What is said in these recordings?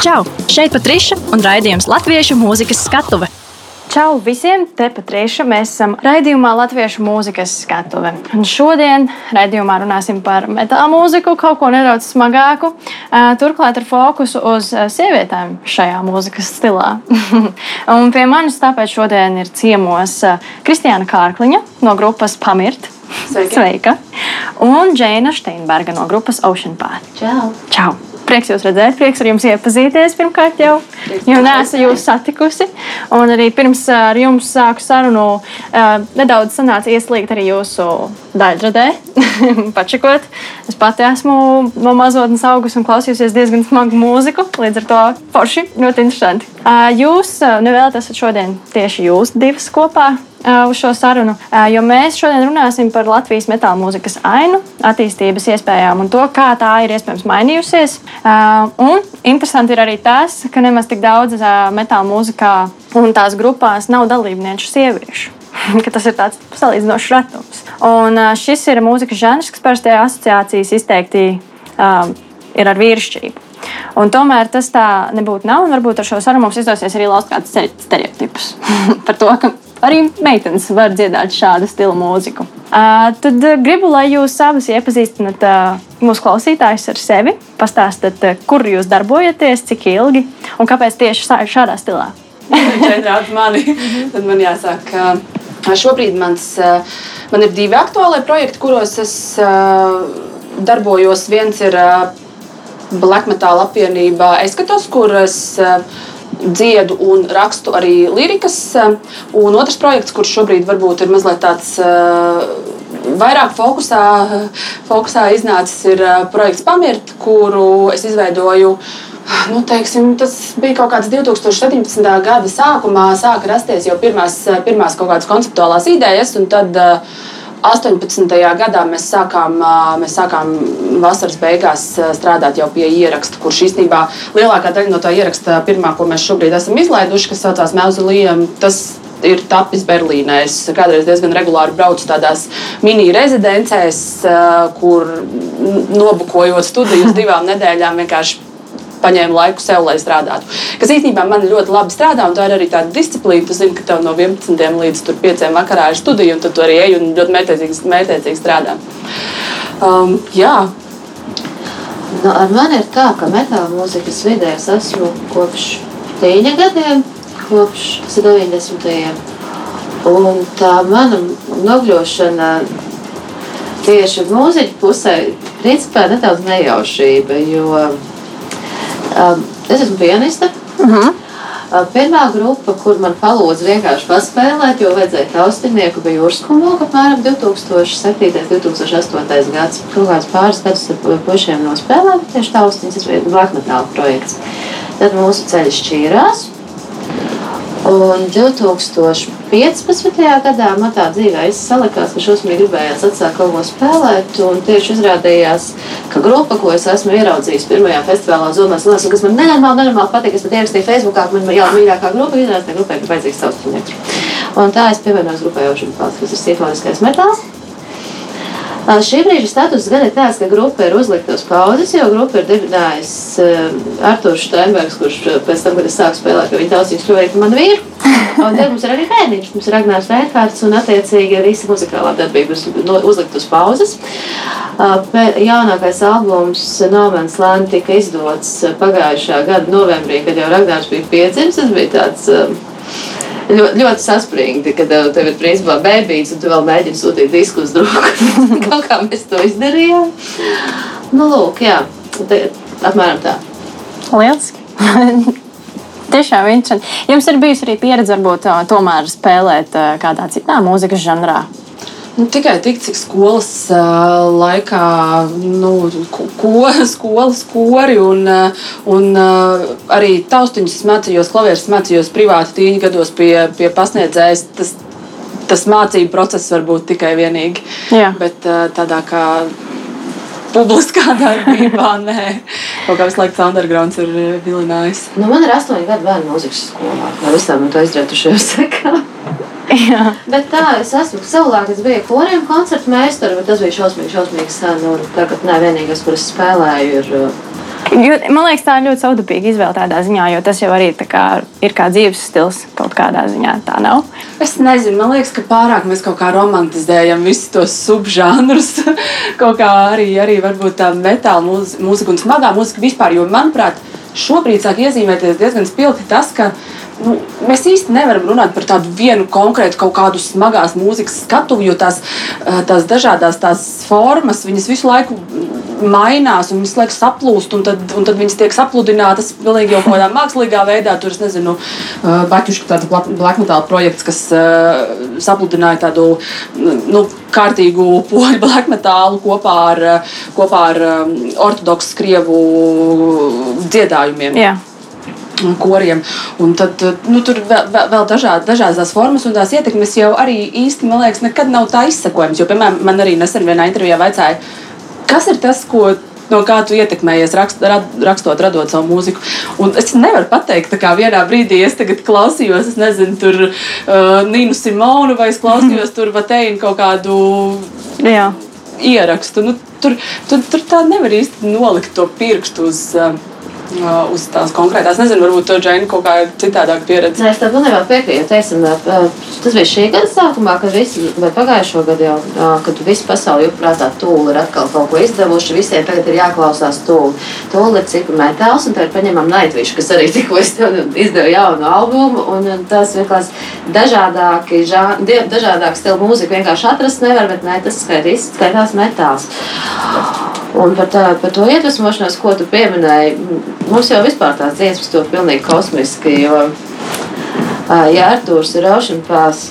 Čau! Šeit Patriša un raidījums Latviešu mūzikas skatuve. Čau visiem! Te Patriša mēs esam raidījumā Latviešu mūzikas skatuve. Un šodien raidījumā runāsim par metāla mūziku, kaut ko nedaudz smagāku. Turklāt ar fokusu uz sievietēm šajā mūzikas stilā. un pie manis tāpēc šodien ir ciemos Kristiāna Kārkliņa no grupas Pamirt. Sveika. Sveika! Un Džēna Steinberga no grupas Ocean Path. Čau! Čau! Prieks jūs redzēt, prieks ar jums iepazīties pirmkārt jau, jo neesmu jūs satikusi. Un arī pirms ar jums sāku sarunu, nedaudz sanāca ieslīgt arī jūsu daļradē, pačakot. Es pati esmu no mazotnes augus un klausījusies diezgan smagu mūziku, līdz ar to forši, ļoti interesanti. Jūs nevēlaties šodien tieši jūs divas kopā uz šo sarunu, jo mēs šodien runāsim par Latvijas metāla mūzikas ainu, attīstības iespējām un to, kā tā ir iespējams mainījusies. Un interesanti ir arī tas, ka nemaz tik daudz metāla mūzikā un tās grupās nav dalībnieku sieviešu. tas ir tāds salīdzinošs retums. Un šis ir mūzikas žanrs, kas parasti asociācijas izteikti um, ir ar vīrišķību. Un tomēr tas tā nebūtu nav. Varbūt ar šo sarunu mums izdosies arī lauzt kādus stereotipus par to, ka arī meitenes var dziedāt šādu stilu mūziku. Uh, tad gribu, lai jūs abas iepazīstināt uh, mūsu klausītājus ar sevi, pastāstāt, uh, kur jūs darbojaties, cik ilgi un kāpēc tieši šādā stilā. Šeit rādīt mani. Tad man jāsāk. Šobrīd mans, man ir divi aktuālie projekti, kuros es darbojos. Viens ir Black Metal apvienība Eskatos, kur es uh, dziedu un rakstu arī lirikas. Un otrs projekts, kurš šobrīd varbūt ir mazliet tāds vairāk fokusā, fokusā iznācis, ir projekts Pamirt, kuru es izveidoju. Nu, teiksim, tas bija kaut kāds 2017. gada sākumā, sāka rasties jau pirmās, pirmās kaut kādas konceptuālās idejas, un tad uh, 18. gadā mēs sākām, mēs sākām vasaras beigās strādāt jau pie ieraksta, kurš īstenībā lielākā daļa no tā ieraksta, pirmā, ko mēs šobrīd esam izlaiduši, kas saucās Mauzoleum, tas ir tapis Berlīnē. Es kādreiz diezgan regulāri braucu tādās mini-rezidencēs, kur nobukojot studiju uz divām nedēļām vienkārši paņēmu laiku sev, lai strādātu. Kas īstenībā man ļoti labi strādā, un tā ir arī tāda disciplīna. Tu zini, ka tev no 11 līdz 5 vakarā ir studija, un tu arī ej un ļoti mērķiecīgi, mērķiecīgi strādā. Um, jā. Nu, ar mani ir tā, ka metāla mūzikas vidē es esmu kopš 9 gadiem, kopš 90. Un tā mana nokļūšana tieši mūziķa pusē, principā nedaudz nejaušība, jo Um, es esmu pianiste. Uh -huh. Uh, pirmā grupa, kur man palūdza vienkārši paspēlēt, jo vajadzēja taustinieku, bija Jūras kumulka apmēram 2007. 2008. gads. Kaut kāds pāris gadus ar pušiem nospēlēju, tieši taustiņas, tas bija Black Metal projekts. Tad mūsu ceļš šķīrās. Un 2015. gadā man tā dzīvē salikās, ka šausmīgi gribējās atsākt kaut ko spēlēt. Un tieši izrādījās, ka grupa, ko es esmu ieraudzījis pirmajā festivālā Zonas Lēs, kas man nenormāli, nenormāli patīk, es pat ierakstīju Facebookā, ka man ir jāmīļākā grupa, izrādās, ka grupai ir vajadzīgs savs projekts. Un tā es pievienojos grupai Ocean Path, kas ir simfoniskais metāls. Šī brīža status gan ir tāds, ka grupa ir uzlikta uz pauzes, jo grupa ir dibinājis uh, Arthurs Steinbergs, kurš pēc tam, kad es sāku spēlēt, ka viņa tautsības kļuvēja par manu vīru. Un tad mums ir arī bērniņš, mums ir Ragnārs Reinkārts, un attiecīgi visa muzikālā darbība ir uzlikta uz pauzes. Uh, jaunākais albums No Man's Land tika izdots pagājušā gada novembrī, kad jau Ragnārs bija piedzimis. Tas bija tāds uh, ļoti, ļoti saspringti, ka tev, tev ir principā bērns, un tu vēl mēģini sūtīt disku uz draugu. Kaut kā mēs to izdarījām. Nu, lūk, jā, te, apmēram tā. Lieliski! Tiešām interesanti. Jums ir bijusi arī pieredze, varbūt, tomēr spēlēt kādā citā mūzikas žanrā. Nu, tikai tik, cik skolas uh, laikā, nu, ko, skolas kori un, un uh, arī taustiņus mācījos, klavierus mācījos privāti tīņu gados pie, pie pasniedzējas. Tas, tas mācību process var būt tikai vienīgi. Jā. Bet uh, tādā kā publiskā darbībā. Nē, kaut kā visu laiku tas undergrounds ir vilinājis. Nu, man ir astoņi gadi bērnu mūzikas skolā. No visām to izdarījušajos sekām. Jā. Bet tā, es esmu savulaik, es biju koriem koncertu meistara, bet tas bija šausmīgi, šausmīgi sen. Un tagad, nē, vienīgais, kur es spēlēju, ir uh, Jo, man liekas, tā ir ļoti savdabīga izvēle tādā ziņā, jo tas jau arī kā, ir kā dzīves stils kaut kādā ziņā. Tā nav. Es nezinu, man liekas, ka pārāk mēs kaut kā romantizējam visus tos subžanrus. kaut kā arī, arī varbūt tā metāla mūzika un smagā mūzika vispār. Jo, manuprāt, šobrīd sāk iezīmēties diezgan spilgti tas, ka nu, mēs īsti nevaram runāt par tādu vienu konkrētu kaut kādu smagās mūzikas skatu, jo tās, eh, tās dažādas tās formas, viņas visu laiku mainās un visu laiku saplūst, un tad, un tad viņas tiek sapludinātas pilnīgi jau kādā mākslīgā veidā. Tur es nezinu, eh, Baķuška tāds black metal projekts, kas uh, sapludināja tādu nu, kārtīgu poļu black metalu kopā ar, kopā ar ortodoksu krievu dziedājumiem. Yeah koriem. Un tad nu, tur vēl, vēl dažād, dažādas formas un tās ietekmes jau arī īsti, man liekas, nekad nav tā izsakojams. Jo, piemēram, man arī nesen vienā intervijā vaicāja, kas ir tas, ko no kā tu ietekmējies rakst, rad, rakstot, radot savu mūziku. Un es nevaru pateikt, kā vienā brīdī es klausījos, es nezinu, tur uh, Nīnu Simonu vai es klausījos tur Vateinu kaut kādu. Jā. Ierakstu. Nu, tur, tur, tur tā nevar īsti nolikt to pirkstu uz. Uh, uz tās konkrētās. Nezinu, varbūt to Džēna kaut kā citādāk pieredze. Nē, es tam pilnībā piekrītu. Teiksim, tas bija šī gada sākumā, kad visi, vai pagājušo gadu jau, kad visi pasauli joprātā tūli ir atkal kaut ko izdevuši, visiem tagad ir jāklausās tūli. Tūli ir cik metāls, un tagad paņemam Naitvišu, kas arī tikko izdeva jaunu albumu, un tas vienkārši dažādāki, dažādāk stilu mūziku vienkārši atrast nevar, bet ne, tas skaitīs, skaitās metāls. Un par, tā, par to iedvesmošanos, ko tu pieminēji, mums jau vispār tās dziesmas to pilnīgi kosmiski. Jo, ja Arthurs ir Raušņpās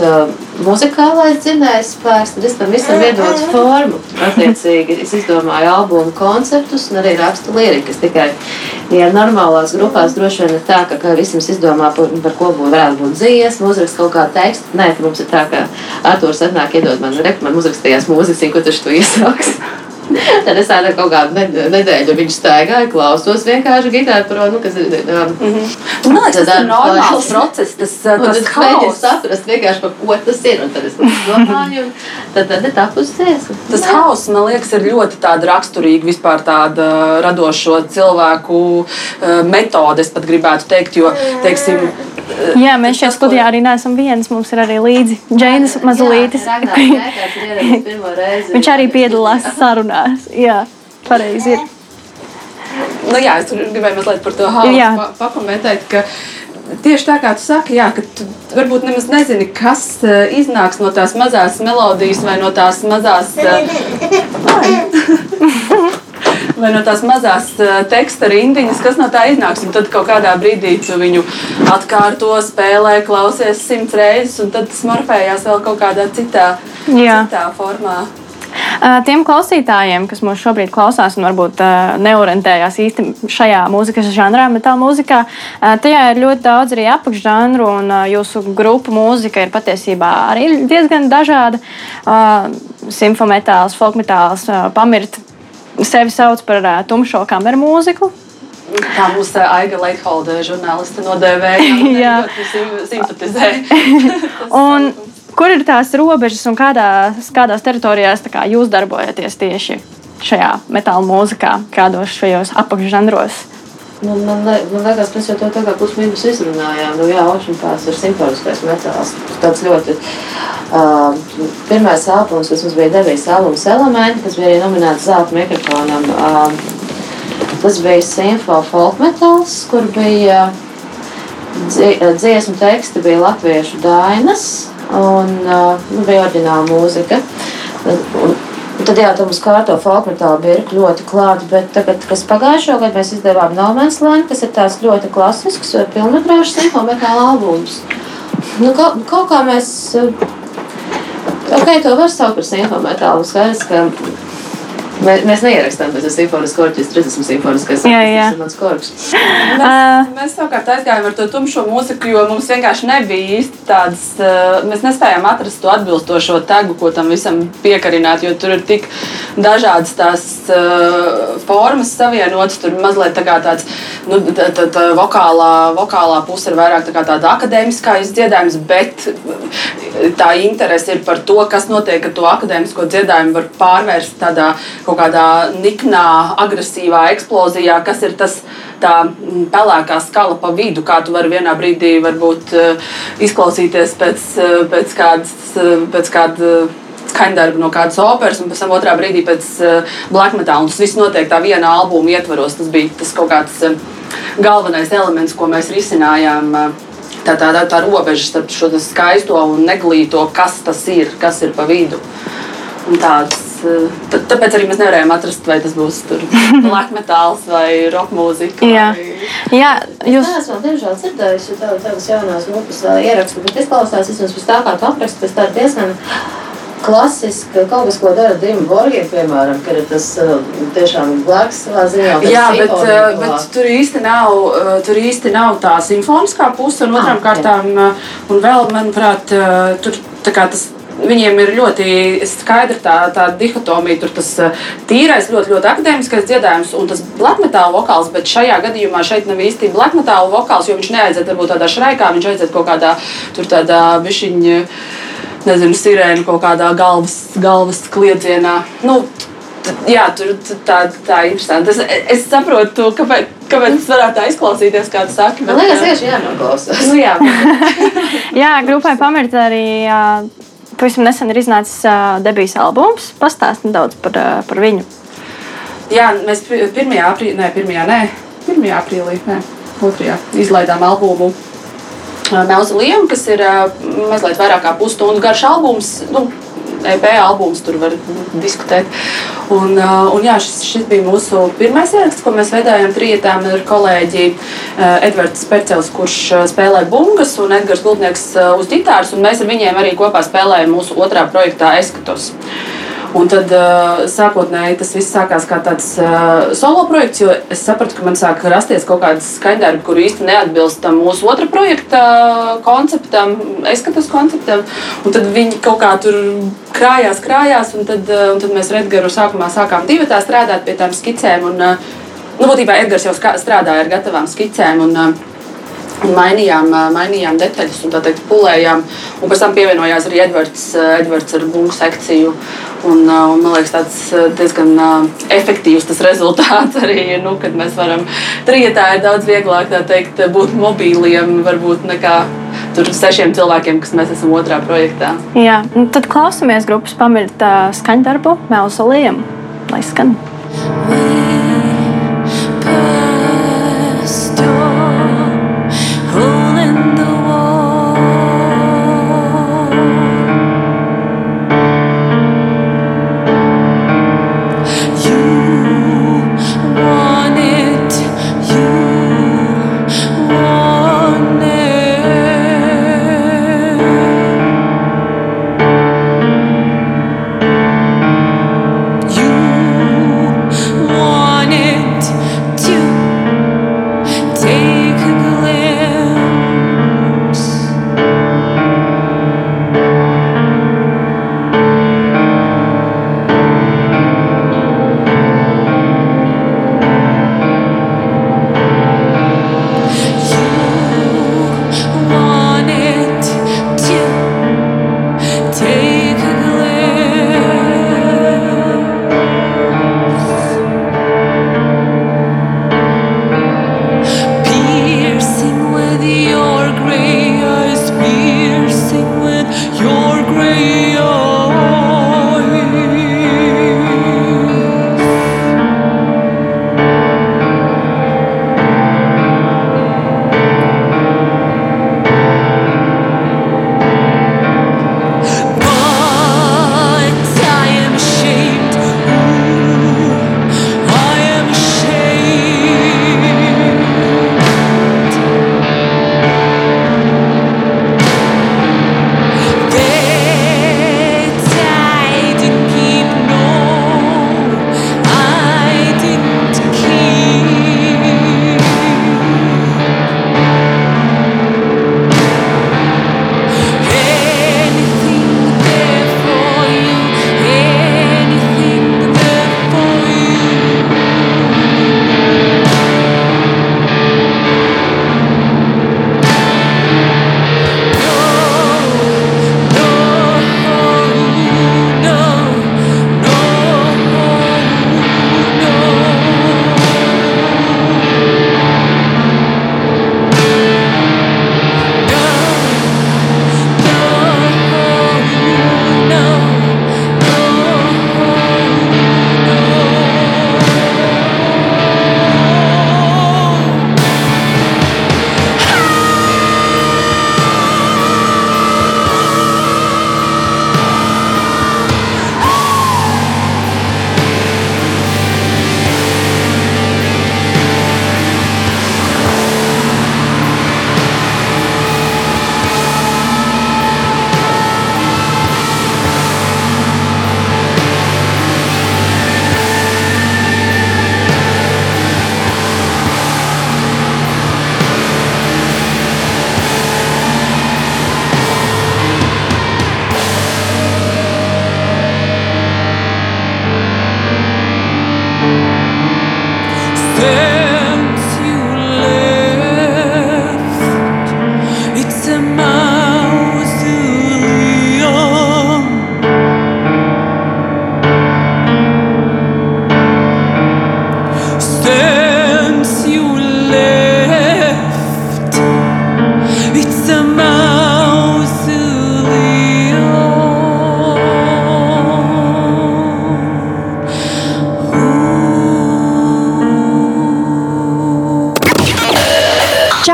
muzikālais dzinējs spēks, tad es tam visam iedodu formu. Attiecīgi, es izdomāju albumu konceptus un arī rakstu lirikas. Tikai, ja normālās grupās droši vien ir tā, ka, ka visam izdomā, par, par ko būtu varētu būt dziesma, uzrakst kaut kādu tekstu. Nē, mums ir tā, ka Arthurs atnāk iedod man, man uzrakstījās mūziku, ko taču tu iesāksi. Tad es tādu kaut kādu nedēļu viņu staigāju, klausos vienkārši gitāru pro, nu, kas ir. Um, mm -hmm. Man liekas, tas ir normāls process. Tas, uh, tas es mēģinu saprast vienkārši, par ko tas ir. Un tad es domāju, un tad, tad ir tapus dziesma. Tas hauss, man liekas, ir ļoti tāda raksturīga vispār tāda radošo cilvēku uh, metode, es pat gribētu teikt, jo, teiksim, Jā, mēs šajā studijā arī neesam viens. Mums ir arī līdzi Džeinas Mazulītis. Viņš arī piedalās sarunās. Jā, pareizi ir. Nu, jā, es gribēju mazliet par to hausu pakomentēt. Pa tieši tā kā tu saki, jā, ka tu varbūt nemaz nezini, kas uh, iznāks no tās mazās melodijas vai no tās mazās. Uh, vai no tās mazās teksta rindiņas, kas no tā iznāks. Un tad kaut kādā brīdī tu viņu atkārto, spēlē, klausies simts reizes, un tad tas morfējās vēl kaut kādā citā, Jā. citā formā. Tiem klausītājiem, kas mūs šobrīd klausās un varbūt neorientējās īsti šajā mūzikas žanrā, metāla mūzikā, tajā ir ļoti daudz arī apakšžanru, un jūsu grupu mūzika ir patiesībā arī diezgan dažāda. Simfometāls, folkmetāls, pamirt sevi sauc par tumšo kameru mūziku. Kā mūsu Aiga Leitholda žurnāliste nodēvēja, simpatizēja. un kur ir tās robežas un kādās, kādās teritorijās kā jūs darbojaties tieši šajā metāla mūzikā, kādos šajos apakšžanros? Man, man, man liekas, mēs jau to tā kā pusmīnus izrunājām. Nu, jā, Oceanpārs ir simfoniskais metāls. Tāds ļoti uh, pirmais albums, kas mums bija devies albums elementi, kas bija arī nominēts zelta mikrofonam. Uh, tas bija simfo folk metāls, kur bija dziesmu teksti, bija latviešu dainas un nu, bija oriģināla mūzika. Un, Un tad jā, tam uz kārto folkmetāla birka ļoti klāta, bet tagad, kas pagājušo gadu mēs izdevām No Man's Land, kas ir tāds ļoti klasisks, pilnmetrāžs simfometāla albums. Nu, kaut, kaut kā mēs, ok, to var saukt par simfometālu, skaidrs, ka Mēs, mēs neierakstām orķestra, tas ir simfoniskais orķestris. Mēs, uh, mēs savukārt aizgājām ar to tumšo mūziku, jo mums vienkārši nebija īsti tādas, uh, mēs nespējām atrast to atbilstošo tegu, ko tam visam piekarināt, jo tur ir tik dažādas tās uh, formas savienotas, tur mazliet tā kā tāds, nu, tā, tā, tā vokālā, vokālā puse ir vairāk tā kā tāda akadēmiskā izdziedājums, bet tā interese ir par to, kas notiek ar to akadēmisko dziedājumu var pārvērst tādā kaut kādā niknā, agresīvā eksplozijā, kas ir tas tā mm, pelēkā skala pa vidu, kā tu vari vienā brīdī varbūt uh, izklausīties pēc, uh, pēc kādas. Uh, pēc kāda, skaņdarbu no kādas operas, un pēc tam otrā brīdī pēc uh, black metal. Un tas viss notiek tā viena albuma ietvaros. Tas bija tas kaut kāds uh, galvenais elements, ko mēs risinājām. Uh, tā, tā, tā, tā robeža starp šo skaisto un neglīto, kas tas ir, kas ir pa vidu. Un tāds, tā, tāpēc arī mēs nevarējām atrast, vai tas būs black metāls vai roka mūzika. Jā, vai... Jā jūs... es neesmu diemžēl dzirdējusi tev, tavas jaunās grupas ierakstu, bet izklausās vismaz pēc tā kā tu apraksti, pēc tā diezgan klasiski kaut kas, ko dara Dima Borgija, piemēram, ka ir tas tiešām blēks savā ziņā. Jā, bet, bet tur īsti nav, tur īsti nav tā simfoniskā puse, un otram ah, kārtām, un vēl, manuprāt, tur tā kā tas viņiem ir ļoti skaidra tā, tā dihotomija. Tur tas tīrais, ļoti, ļoti akadēmiskais dziedājums un tas black metal vokāls, bet šajā gadījumā šeit nav īsti black metal vokāls, jo viņš neaiziet varbūt tādā šraikā, viņš aiziet kaut kādā tur tādā bišķiņa nezinu, sirēnu kaut kādā galvas, galvas kliedzienā. Nu, Jā, tur tā, tā ir interesanti. Es, es saprotu, kāpēc, kāpēc tas varētu tā izklausīties, kā tu saki. Bet, Man liekas, tieši jānoklausās. Nu, jā, jā, grupai pamirta arī. Pavisam nesen ir iznācis uh, debijas albums. Pastāst nedaudz par, uh, par viņu. Jā, mēs 1. aprīlī, ne, 1. Nē, 1. aprīlī, ne, 2. izlaidām albumu Melziliem, kas ir mazliet vairāk kā pusstundu garš albums. Nu, EP albums, tur var diskutēt. Un, un jā, šis, šis bija mūsu pirmais ieraksts, ko mēs veidojam trijotām ar kolēģi Edvards Percels, kurš spēlē bungas, un Edgars Gultnieks uz ģitāras, un mēs ar viņiem arī kopā spēlējam mūsu otrā projektā Eskatos. Un tad uh, sākotnēji tas viss sākās kā tāds uh, solo projekts, jo es sapratu, ka man sāk rasties kaut kādas skaņdarbi, kur īsti neatbilst tam mūsu otra projekta konceptam, eskatas konceptam. Un tad viņi kaut kā tur krājās, krājās, un tad, uh, un tad mēs ar Edgars sākumā sākām divi tā strādāt pie tām skicēm. Un, uh, nu, būtībā Edgars jau strādāja ar gatavām skicēm. Un, uh, mainījām, mainījām detaļas, un tā teikt, pulējām. Un pēc tam pievienojās arī Edvards, Edvards ar bungu sekciju. Un, un, man liekas, tas diezgan efektīvs tas rezultāts arī, nu, kad mēs varam trietā ir daudz vieglāk teikt, būt mobīliem, varbūt nekā tur sešiem cilvēkiem, kas mēs esam otrā projektā. Jā, tad klausamies grupas pamirta skaņdarbu Melsoliem, lai skan.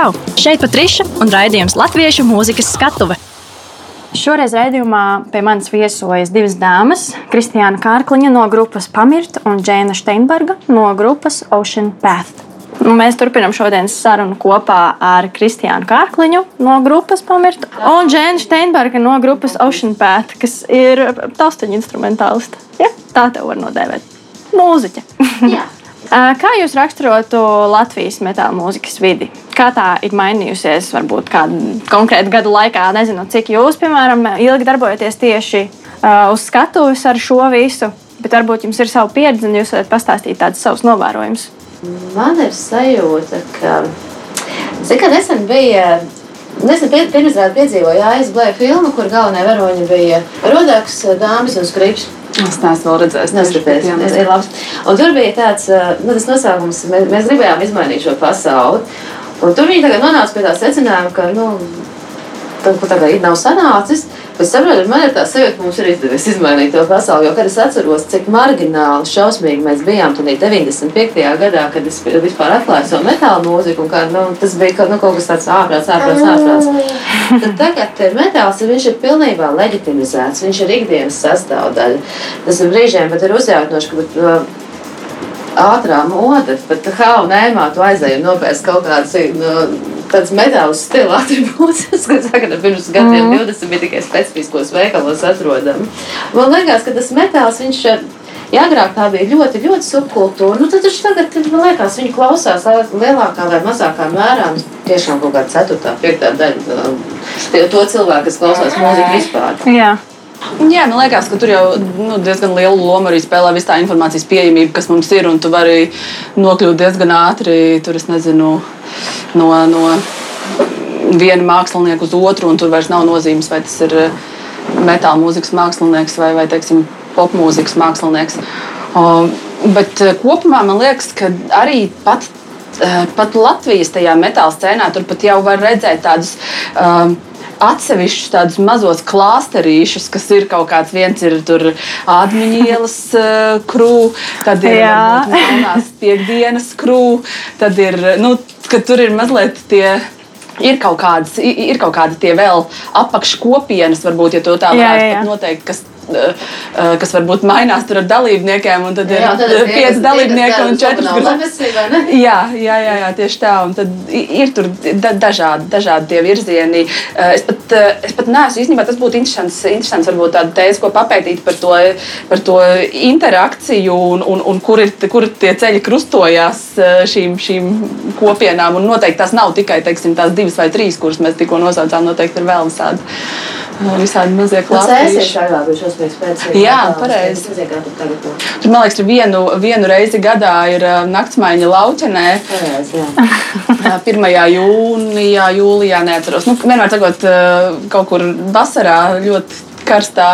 Čau! Šeit Patriša un raidījums Latviešu mūzikas skatuve. Šoreiz raidījumā pie manis viesojas divas dāmas - Kristiāna Kārkliņa no grupas Pamirt un Džēna Steinberga no grupas Ocean Path. Nu, mēs turpinām šodienas sarunu kopā ar Kristiānu Kārkliņu no grupas Pamirt un Džēnu Steinberga no grupas Ocean Path, kas ir taustaņa instrumentāliste. Ja? Tā te var nodēvēt. Mūziķa. Kā jūs raksturotu Latvijas metāla mūzikas vidi? Kā tā ir mainījusies, varbūt kādu konkrētu gadu laikā? Nezinu, cik jūs, piemēram, ilgi darbojaties tieši uh, uz skatuves ar šo visu, bet varbūt jums ir sava pieredze un jūs varat pastāstīt tādus savus novērojumus. Man ir sajūta, ka, zin, ka nesen bija. Nesen pirmizrādē piedzīvoju ASV filmu, kur galvenā varoņa bija Rodaks, Dāmas un Skrips. Es neesmu vēl redzējis, neskaties. Tas ir labs. Un tur bija tāds, nu, tas nosaukums, mēs, mēs gribējām izmainīt šo pasauli. Un tur viņi nonāca pie tā secinājuma, ka, nu, ko tagad nav sanācis, Bet saprotiet, man ir tā sajūta, ka mums ir izdevies izmainīt to pasauli. Jo, kad es atceros, cik margināli, šausmīgi mēs bijām tur 95. gadā, kad es vispār atklāju savu metāla mūziku, un kā, nu, tas bija kaut, nu, kaut kas tāds ārprāts, ārprāts, ārprāts. Tad tagad metāls viņš ir pilnībā leģitimizēts, viņš ir ikdienas sastāvdaļa. Tas ir brīžiem pat ir uzjautinoši, ka bet, uh, ātrā mode, bet kā un ēmā tu aizēji un nopērci kaut kādas. Nu, tāds metāla stila attribūts, kas tagad pirms gadiem mm. 20 bija tikai specifiskos veikalos atrodami. Man liekas, ka tas metāls, viņš, ja agrāk tā bija ļoti, ļoti subkultūra, nu tad viņš tagad, man liekas, viņi klausās lielākā vai mazākā mērā, tiešām kaut kāda ceturtā, piektā daļa to cilvēku, kas klausās mūziku vispār. Jā. Jā, man liekas, ka tur jau nu, diezgan lielu lomu arī spēlē visa tā informācijas pieejamība, kas mums ir. Tu vari nokļūt diezgan ātri, tur nezinu, no, no viena mākslinieka uz otru, un tur vairs nav nozīmes, vai tas ir eh, metāla mūzikas mākslinieks vai, vai teiksim, popmūzikas mākslinieks. O, bet eh, kopumā man liekas, ka arī pat, eh, pat Latvijas tajā metāla scēnā tur pat jau var redzēt tādus. Um, atsevišķus tādus mazos klāsterīšus, kas ir kaut kāds viens ir tur atmiņas uh, krū, tad ir monētas piekdienas krū, tad ir, nu, ka tur ir mazliet tie. Ir kaut, kādas, ir kaut kādi tie vēl apakškopienas, varbūt, ja to tā varētu noteikt, kas Eh, eh, kas varbūt mainās ar dalībniekiem. Tad jā, ir, ir pieci dalībnieki un četras grupas. Jā, jā, jā, jā, tieši tā. Un tad ir tur dažādi, dažādi tie virzieni. Eh, es pat, es pat neesmu īstenībā tas būtu interesants, interesants varbūt tāda tēze, ko papētīt par to, par to interakciju un, un, un kur, ir, kur tie ceļi krustojās šīm, šīm kopienām. Un noteikti tas nav tikai teiksim, tās divas vai trīs, kuras mēs tikko nosaucām. Noteikti ir vēl visādi, visādi mazie klāstīši šausmīgs pēc Jā, pareizi. Tur, man liekas, tur vienu, vienu reizi gadā ir naktsmaiņa lauķenē. Pareizi, 1. jūnijā, jūlijā neatceros. Nu, vienmēr uh, kaut kur vasarā ļoti karstā,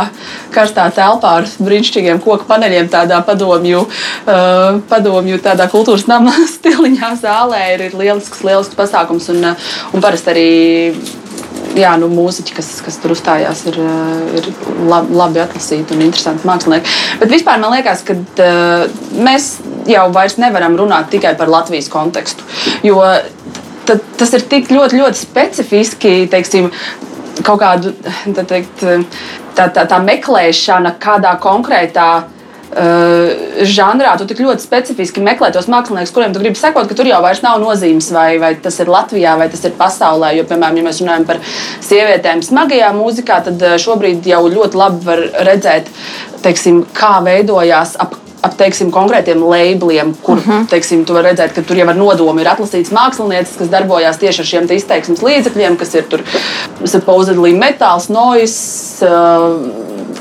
karstā telpā ar brīnišķīgiem koku paneļiem, tādā padomju, uh, padomju tādā kultūras nama stiliņā zālē ir, ir lielisks, lielisks pasākums. Un, un parasti arī jā, nu, mūziķi, kas, kas tur uzstājās, ir, eh, ir labi, labi atlasīti un interesanti mākslinieki. Bet vispār man liekas, ka uh, mēs jau vairs nevaram runāt tikai par Latvijas kontekstu. Jo tad, tas ir tik ļoti, ļoti specifiski, teiksim, kaut kādu teikt, tā, tā, tā meklēšana kādā konkrētā uh, žanrā, tu tik ļoti specifiski meklē tos māksliniekus, kuriem tu gribi sekot, ka tur jau vairs nav nozīmes, vai, vai tas ir Latvijā, vai tas ir pasaulē. Jo, piemēram, ja mēs runājam par sievietēm smagajā mūzikā, tad uh, šobrīd jau ļoti labi var redzēt, teiksim, kā veidojās ap ap teiksim, konkrētiem labeliem, kur uh mhm. -huh. teiksim, tu vari redzēt, ka tur jau ar nodomu ir atlasīts mākslinieces, kas darbojās tieši ar šiem izteiksmes līdzekļiem, kas ir tur supposedly metāls, noise.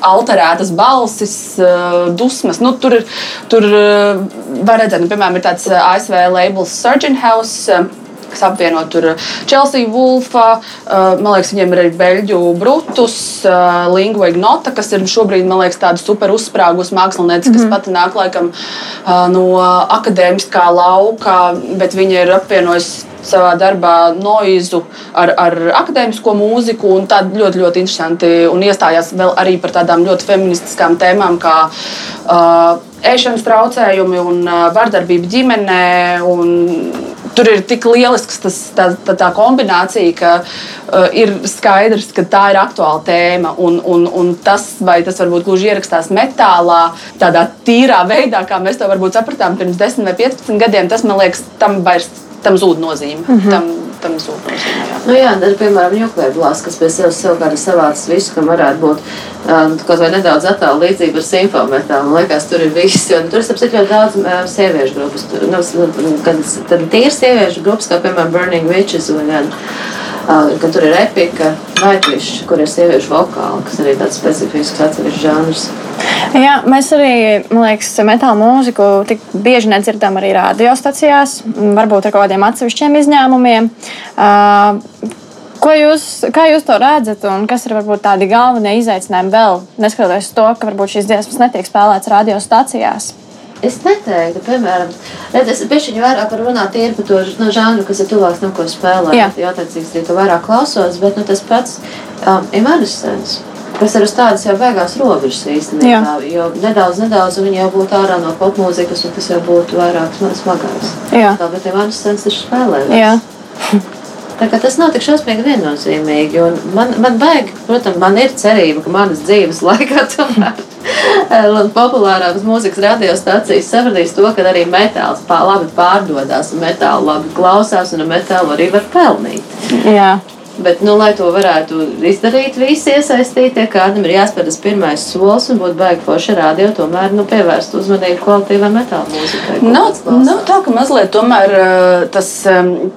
Alterētas balsis, eh, dusmas. Nu, tur tur eh, var redzēt, nu, piemēram, ir tāds eh, ASV labels Surgeon House kas apvieno tur Chelsea Wolfa, man liekas, viņiem ir arī Beļģu Brutus, Lingua Ignota, kas ir šobrīd, man liekas, tāda super uzsprāgus mākslinieca, kas mm -hmm. pat nāk laikam no akadēmiskā lauka, bet viņa ir apvienojusi savā darbā noizu ar, ar akadēmisko mūziku. Tā ļoti, ļoti interesanti un iestājās vēl arī par tādām ļoti feministiskām tēmām, kā uh, ēšanas traucējumi un uh, vardarbība ģimenē. Un, tur ir tik lielisks tas, tā, tā, tā kombinācija, ka uh, ir skaidrs, ka tā ir aktuāla tēma. Un, un, un tas, vai tas varbūt gluži ierakstās metālā, tādā tīrā veidā, kā mēs to varbūt sapratām pirms 10 vai 15 gadiem, tas man liekas, tam vairs tam zūd nozīme. Mm -hmm. tam, tam zūd nozīme. Jā, nu jā tad, piemēram, Juklēblās, kas pie sevis savukārt ir savāds visu, kam varētu būt um, kaut vai nedaudz attālu līdzība ar simfometālu. Man liekas, tur ir viss, jo nu, tur ir ļoti daudz um, sieviešu grupas. Tur, nu, gan, tad tīri sieviešu grupas, kā piemēram Burning Witches vai gan. Uh, ka tur ir epika, Nightwish, kur ir sieviešu vokāli, kas arī tāds specifisks atsevišķs žanrs. Jā, mēs arī, man liekas, metāla mūziku tik bieži nedzirdam arī radiostacijās, varbūt ar kaut kādiem atsevišķiem izņēmumiem. Uh, Ko jūs, kā jūs to redzat, un kas ir varbūt tādi galvenie izaicinājumi vēl, neskatoties to, ka varbūt šīs dziesmas netiek spēlētas radiostacijās? Es neteiktu, piemēram, redz, es biju vairāk par runāt tieši par to no žanru, kas ir tuvāks tam, ko spēlē. Jā, attiecīgs arī to vairāk klausos, bet nu, tas pats um, Evanescence kas ir uz tādas jau beigās robežas īstenībā. Jo nedaudz, nedaudz viņi jau būtu ārā no popmūzikas, un tas jau būtu vairāk smagāks. Jā, tā bet Ivāns Sens taču spēlē. Jā. Tas nav tik šausmīgi viennozīmīgi. Man, man vajag, protams, man ir cerība, ka manas dzīves laikā tomēr populārās mūzikas radiostacijas sapratīs to, ka arī metāls pār, labi pārdodas, metālu labi klausās, un metālu arī var pelnīt. Jā. Bet, nu, lai to varētu izdarīt, visi iesaistītie, kādam ir jāspēr tas pirmais solis un būt baigi forši radio, tomēr nu, pievērst uzmanību kvalitīvai metāla mūzikai. Nav, nav tā, ka mazliet tomēr eh, tas,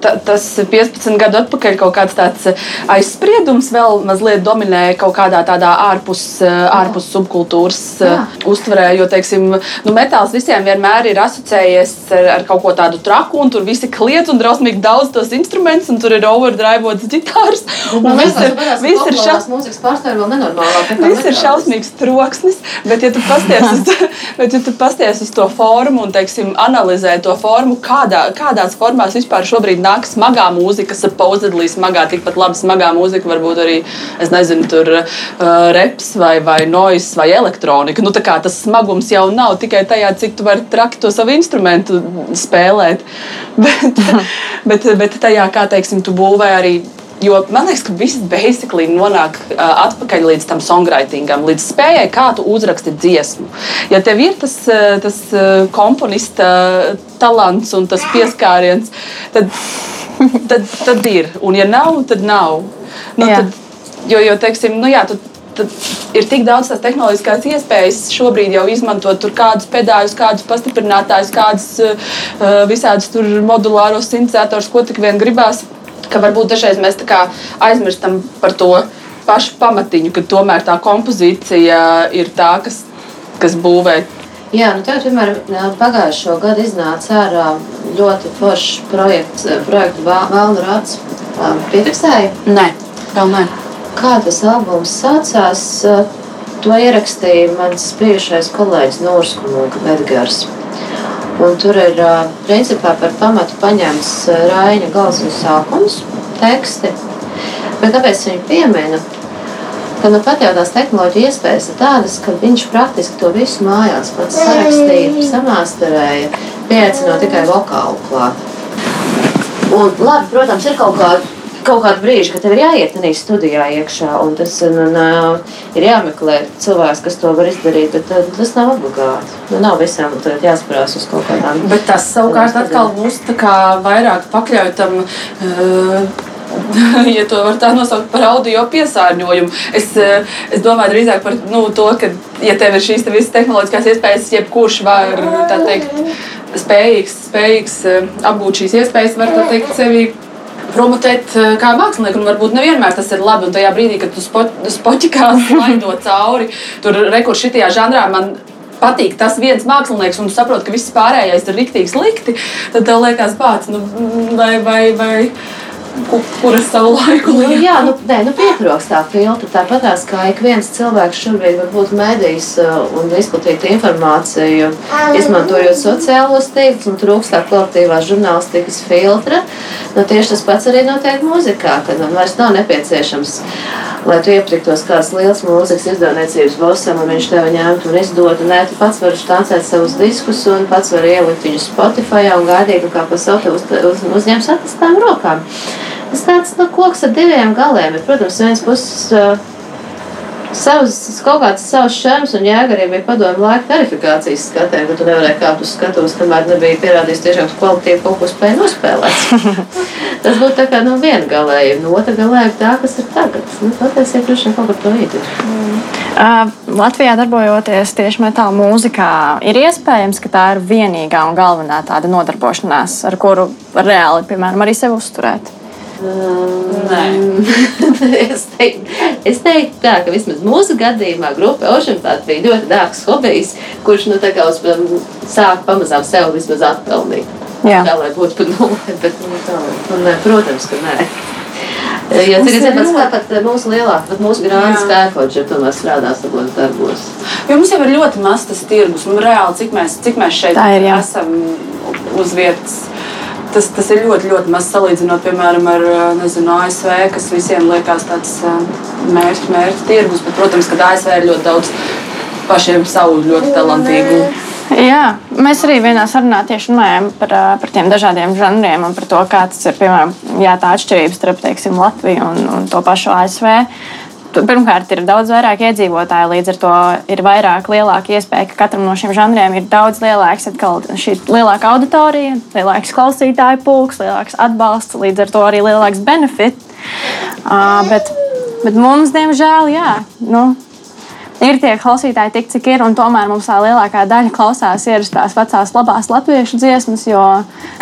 ta, tas 15 gadu atpakaļ kaut kāds tāds eh, aizspriedums vēl mazliet dominēja kaut kādā tādā ārpus, eh, ārpus subkultūras Jā. uztverē, jo, teiksim, nu, metāls visiem vienmēr ir asociējies ar, ar kaut ko tādu traku, un tur visi kliedz un drausmīgi daudz tos instrumentus, un tur ir overdrivots ģitārs pāris. Viss ir, viss ir, šaus... mūzikas pārstāvja vēl nenormālāk. Viss ir šausmīgs troksnis, bet ja tu pasties uz, bet, ja tu pasties uz to formu un, teiksim, analizē to formu, kādā, kādās formās vispār šobrīd nāk smagā mūzika, supposedly smagā, tikpat labi smagā mūzika, varbūt arī, es nezinu, tur uh, reps vai, vai noise vai elektronika. Nu, tas smagums jau nav tikai tajā, cik tu vari traki to savu instrumentu spēlēt, bet, bet, bet tajā, kā, teiksim, tu būvē arī Jo man liekas, ka viss basically nonāk uh, atpakaļ līdz tam songwritingam, līdz spējai, kā tu uzraksti dziesmu. Ja tev ir tas, uh, tas uh, komponista talants un tas pieskāriens, tad, tad, tad ir. Un ja nav, tad nav. Nu, jā. tad, jo, jo, teiksim, nu, jā, tu, tad ir tik daudz tās tehnoloģiskās iespējas šobrīd jau izmantot kādus pedāļus, kādus pastiprinātājus, kādus uh, visādus modulāros sintetizētors, ko tik vien gribās ka varbūt dažreiz mēs aizmirstam par to pašu pamatiņu, ka tomēr tā kompozīcija ir tā, kas, kas būvē. Jā, nu tev, piemēram, pagājušo gadu iznāca ārā ļoti foršs projekts, projektu Vēlnu rāds. Piefiksēji? Nē, vēl nē. Kā tas albums saucās? To ierakstīja mans bijušais kolēģis Nūrs Edgars. Un tur ir principā par pamatu paņemts Raina gals un sākums teksti. Bet kāpēc viņu piemina? Ka nu pat jau tās tehnoloģija iespējas ir tādas, ka viņš praktiski to visu mājās pats sarakstīja, samāsterēja, pieaicinot tikai vokālu klāt. Un, labi, protams, ir kaut kāda kaut kādu brīdi, kad tev ir jāiet tādā studijā iekšā, un tas un, un, ir jāmeklē cilvēks, kas to var izdarīt. Bet uh, tas nav obligāti. Nu, nav visām jāspērās uz kaut kādām. Bet tas savukārt atkal mūs vairāk pakļauj tam. Uh, ja to var tā nosaukt par audio piesārņojumu. Es, es domāju drīzāk par nu, to, ka, ja tev ir šīs te visas tehnoloģiskās iespējas, jebkurš var teikt, spējīgs, spējīgs apgūt šīs iespējas, var teikt, sevi promotēt eh, kā mākslinieku. Un varbūt nevienmēr tas ir labi. Un tajā brīdī, kad tu spo, spoķikā slaidot cauri, tur rekurš šitajā žanrā man patīk tas viens mākslinieks, un tu saproti, ka viss pārējais ir rīktīgi slikti, tad tev liekas, pats, nu, vai, vai, vai kuras savu laiku nu, jā, nu, nē, nu pietrūkst tā filtra. Tāpat kā ik viens cilvēks šobrīd var būt medijs uh, un izplatīt informāciju, izmantojot sociālos tīklus un trūkst tā kvalitīvās žurnālistikas filtra. Nu, tieši tas pats arī notiek mūzikā, kad man vairs nav nepieciešams lai tu iepirktos kāds liels mūzikas izdevniecības bosam, un viņš tev ņemtu un izdotu. Nē, tu pats vari štancēt savus diskus, un pats vari ielikt viņus Spotify un gaidīt, kā pa savu uz, uz, uzņems atstām rokām. Tas tāds nu, koks ar diviem galiem. Ir, protams, viens puses. Uh, savas, kaut kāds savs šarms un jēga arī bija padomu laika tarifikācijas skatē, ka tu nevarēji kāpt uz skatuves, kamēr nebija pierādījis tiešām kvalitīvi kaut ko spēju nospēlēt. Tas būtu tā kā no viena galējuma, no otra galējuma tā, kas ir tagad. Nu, patiesībā droši vien kaut kur to īti. Mm. Uh, Latvijā darbojoties tieši metāla mūzikā, ir iespējams, ka tā ir vienīgā un galvenā tāda nodarbošanās, ar kuru reāli, piemēram, arī sevi uzturēt. es, teiktu, es teiktu, tā, ka vismaz mūsu gadījumā grupa Oceanpāta bija ļoti dārgs hobijs, kurš nu, uz, um, sāk pamazām sev vismaz atpelnīt. Jā. Tā lai būtu pa nulli, bet nu, tā, un, protams, ka nē. Ja tas ir tāds kā pat mūsu lielākais, pat mūsu grāmatas kaifoģis, ja tomēr strādā savos darbos. Jo mums jau ir ļoti maz tas tirgus, un reāli, cik mēs, cik mēs šeit ir, esam uz vietas tas, tas ir ļoti, ļoti maz salīdzinot, piemēram, ar nezinu, ASV, kas visiem liekas tāds mērķis, mērķis tirgus. Bet, protams, ka ASV ir ļoti daudz pašiem savu ļoti talantīgu. Jā, mēs arī vienā sarunā tieši runājām par, par tiem dažādiem žanriem un par to, kāda ir piemēram, jā, tā atšķirība starp teiksim, Latviju un, un to pašu ASV pirmkārt, ir daudz vairāk iedzīvotāju, līdz ar to ir vairāk, lielāka iespēja, ka katram no šiem žanriem ir daudz lielāks, atkal, šī lielāka auditorija, lielāks klausītāju pulks, lielāks atbalsts, līdz ar to arī lielāks benefits. Uh, bet, bet mums, diemžēl, jā. Nu, ir tie klausītāji tik, cik ir, un tomēr mums tā lielākā daļa klausās ierastās vecās labās latviešu dziesmas, jo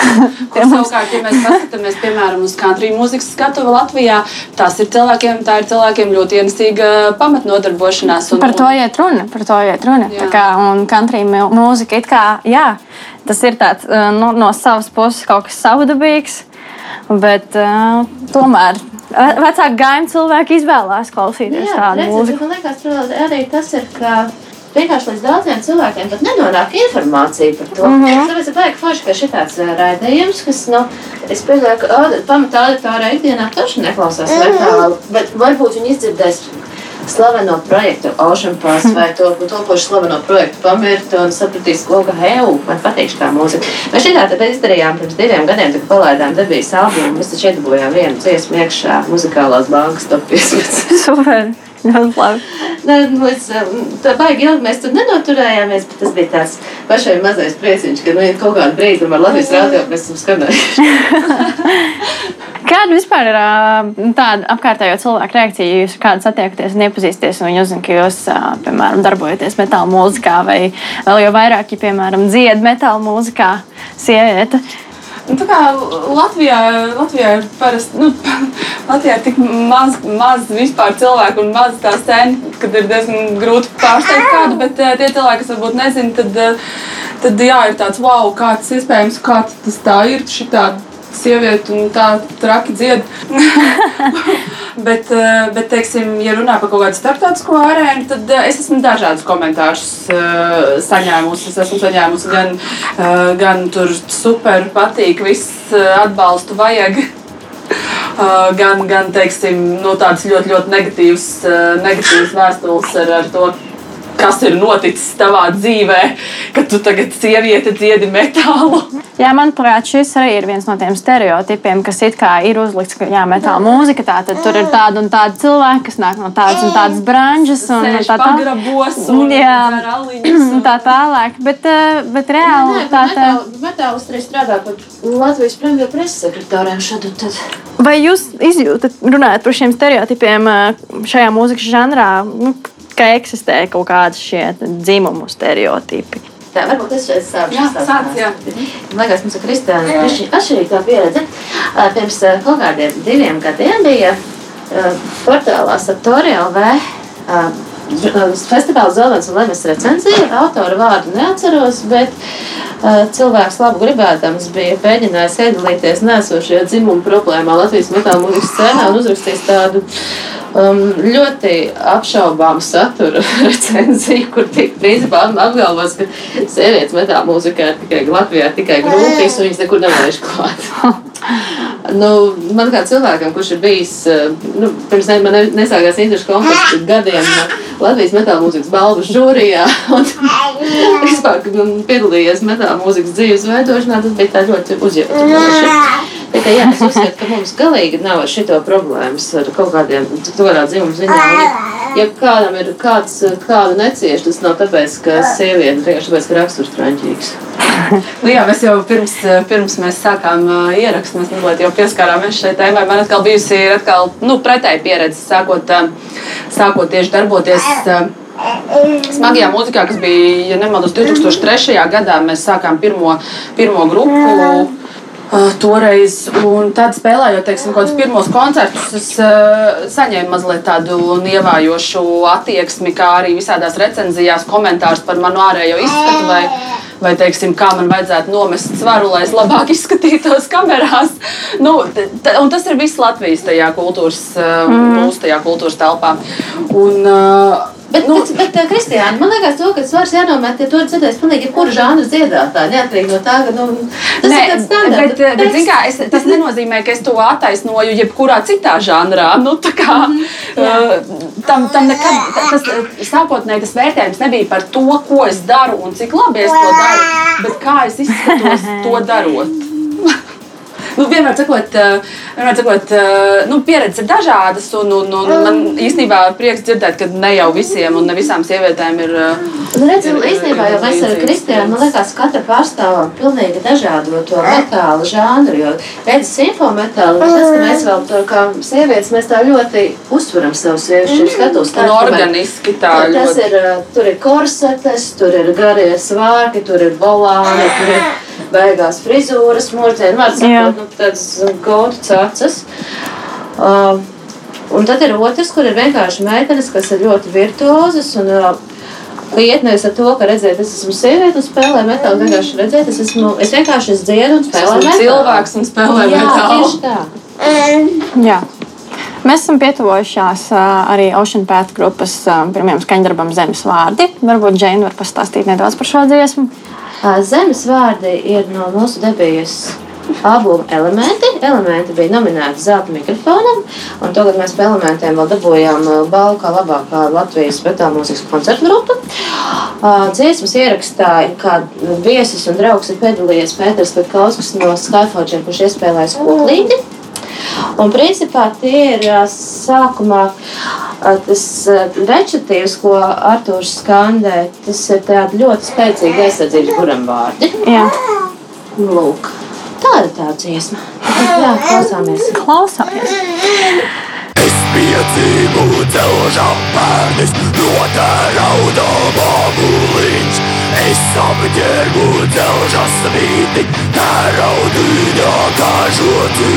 mums... savukārt, ja mēs paskatāmies, piemēram, uz country mūzikas skatuvi Latvijā, tās ir cilvēkiem, tā ir cilvēkiem ļoti ienesīga pamatnodarbošanās. Un, par to iet runa, par to iet runa. Jā. Tā kā, un country mūzika it kā, jā, tas ir tāds nu, no savas puses kaut kas savdabīgs, bet uh, tomēr vecāku gājumu cilvēki izvēlās klausīties Jā, tādu redziet, mūziku. Man liekas, arī tas ir, ka vienkārši līdz daudziem cilvēkiem pat nenonāk informācija par to. Mm -hmm. Tāpēc ir baigi forši, ka šitāds raidījums, kas, nu, es pieļauju, ka pamatā auditorija ikdienā taču neklausās mm -hmm. metālu, bet varbūt viņi izdzirdēs slaveno projektu Ocean Pass vai to topošu slaveno projektu pamirkt un sapratīs, ko, ka hei, man patīk tā mūzika. Mēs šitā tad izdarījām pirms diviem gadiem, kad palaidām debijas albumu. Mēs taču iedabūjām vienu dziesmu iekšā muzikālās bankas top 15. Super! Ļoti labi. Līdz, tā baigi ilgi mēs tur nenoturējāmies, bet tas bija tāds pašai mazais prieciņš, ka nu, kaut kādu brīdi ar Latvijas rādio mēs esam skanējuši. Kāda vispār ir tāda apkārtējo cilvēku reakcija, ja jūs kādu satiekaties un iepazīsties, un viņi uzzina, ka jūs, piemēram, darbojaties metāla mūzikā, vai vēl jau vairāk, ja, piemēram, dzied metāla mūzikā, sieviete? Nu, tā kā Latvijā, Latvijā ir parasti, nu, Latvijā ir tik maz, maz cilvēku un maz tā scēna, kad ir diezgan grūti pārsteigt kādu, bet tie cilvēki, kas varbūt nezina, tad, tad jā, ir tāds wow, kā tas iespējams, kā tas tā ir, šitādi sieviete un tā traki dzied. bet, eh, bet, teiksim, ja runā par kaut kādu starptautisko arēnu, tad eh, es esmu dažādus komentārus uh, saņēmusi. Es esmu saņēmusi gan, uh, gan tur super, patīk, viss atbalstu vajag. Uh, gan, gan teiksim, nu, tādas ļoti, ļoti negatīvas, uh, negatīvas vēstules ar, ar to, kas ir noticis tavā dzīvē, kad tu tagad sieviete dziedi metālu. Jā, manuprāt, šis arī ir viens no tiem stereotipiem, kas it kā ir uzlikts, ka jā, metāla mūzika, tā tad tur ir tāda un tāda cilvēka, kas nāk no tādas un tādas branžas un tā tālāk. Un tā tālāk, bet, eh, bet reāli nē, nē, tā tā. Metālis arī strādā par Latvijas premjeru preses sekretāriem šad un tad. Vai jūs izjūtat, runājot par šiem stereotipiem eh, šajā mūzikas žanrā, nu, ka eksistē kaut kādi šie dzimumu stereotipi? Tā varbūt es šeit sāku. Jā, sāc, jā. Man liekas, mums ir atšķirīga pieredze. Pirms kaut kādiem diviem gadiem bija portālā Saptori LV festivāla Zelens un Lemes recenzija. Autora vārdu neatceros, bet cilvēks labu gribēdams bija mēģinājis iedalīties nesošajā dzimuma problēmā Latvijas metāla mūzikas scēnā un uzrakstījis tādu um, ļoti apšaubāmu satura recenziju, kur tika principā apgalvots, ka sievietes metāla mūzikā ir tikai Latvijā, tikai grūtīs, un viņas nekur nevarēs klāt. nu, man kā cilvēkam, kurš ir bijis, nu, pirms ne, man nesākās interešu konkursu gadiem Latvijas metāla mūzikas balvu žūrijā, un vispār, kad man piedalījies metāla mūzikas dzīves veidošanā, tas bija tā ļoti uzjūtoši. Tikai jā, es uzskatu, ka mums galīgi nav šito problēmas ar kaut kādiem tādā dzimumu ziņā. Ja, kādam ir kāds, kādu necieš, tas nav tāpēc, ka sieviete vienkārši tāpēc, ka raksturs traņķīgs. nu, jā, mēs jau pirms, pirms mēs sākām uh, ierakstu, mēs jau pieskārāmies šai tēmai. Man atkal bijusi atkal, nu, pretēji pieredze, sākot, uh, sākot tieši darboties. Uh, Smagajā mūzikā, kas bija, ja nemaldos, 2003. gadā, mēs sākām pirmo, pirmo grupu. Uh, toreiz, un tad spēlējot, teiksim, kaut kādus pirmos koncertus, es uh, saņēmu mazliet tādu nievājošu attieksmi, kā arī visādās recenzijās komentārus par manu ārējo izskatu, vai, vai teiksim, kā man vajadzētu nomest svaru, lai es labāk izskatītos kamerās. Nu, un tas ir viss Latvijas tajā kultūras, uh, mm. mūsu tajā kultūras telpā. Un, uh, Bet, nu, bet, bet Kristiāna, man liekas, to, ka svars jānomet, ja to dzirdēs pilnīgi jebkura žanra dziedātāja, neatkarīgi no tā, ka nu, tas Nē, ir tāds standarts. Bet, bet, bet kā, es, tas nenozīmē, ka es to attaisnoju jebkurā citā žanrā. Nu, kā, mm -hmm, uh, tam, tam nekad, tas sākotnēji tas vērtējums nebija par to, ko es daru un cik labi es to daru, bet kā es izskatos to darot nu, vienmēr sakot, eh, vienmēr sakot eh, nu, pieredzes ir dažādas. Un, un, un man īstenībā prieks dzirdēt, ka ne jau visiem un ne visām sievietēm ir. Eh, nu, redz, ir īstenībā jau mēs ar Kristiānu, man liekas, katra pārstāvam pilnīgi dažādu to metālu žānru. Jo, redz, simfometālu, tas, ka mēs vēl tur kā sievietes, mēs tā ļoti uzsveram savu sieviešu skatus. Tā, un organiski tā. Tas ir, tur ir korsetes, tur ir garie svārki, tur ir volāni, tur ir beigās frizūras, mūždien, var sakot, nu, tādas gautu cacas. Uh, un tad ir otrs, kur ir vienkārši meitenes, kas ir ļoti virtuozas un uh, iet nevis ar to, ka redzēt, es esmu sieviete un spēlēju metālu, vienkārši redzēt, es esmu, es vienkārši es dziedu un spēlēju metālu. cilvēks un spēlēju metālu. Tieši tā. Jā. Mēs esam pietuvojušās arī Ocean Path grupas pirmajam skaņdarbam Zemes vārdi. Varbūt Džēna var pastāstīt nedaudz par šo dziesmu. Zemes vārdi ir no mūsu debijas albuma elementi. Elementi bija nominēti zelta mikrofonam, un tagad mēs par elementiem vēl dabūjām balvu kā labākā Latvijas metāla mūzikas koncertu grupa. Dziesmas ierakstāja, kā viesis un draugs ir piedalījies Pēters Petkauskas no Skyforger, kurš iespēlējas koklīti. Un principā tie ir sākumā tas rečatīvs, ko Artūrs skandē, tas ir tādi ļoti spēcīgi aizsardzības buram vārdi. Jā. Lūk, tāda tā dziesma. Jā, klausāmies. Klausāmies. Es piedzīvu celžā pērnis, notērauda māmuliņš. Es apģērbu celžā svīti, tēraudīņā kažoti.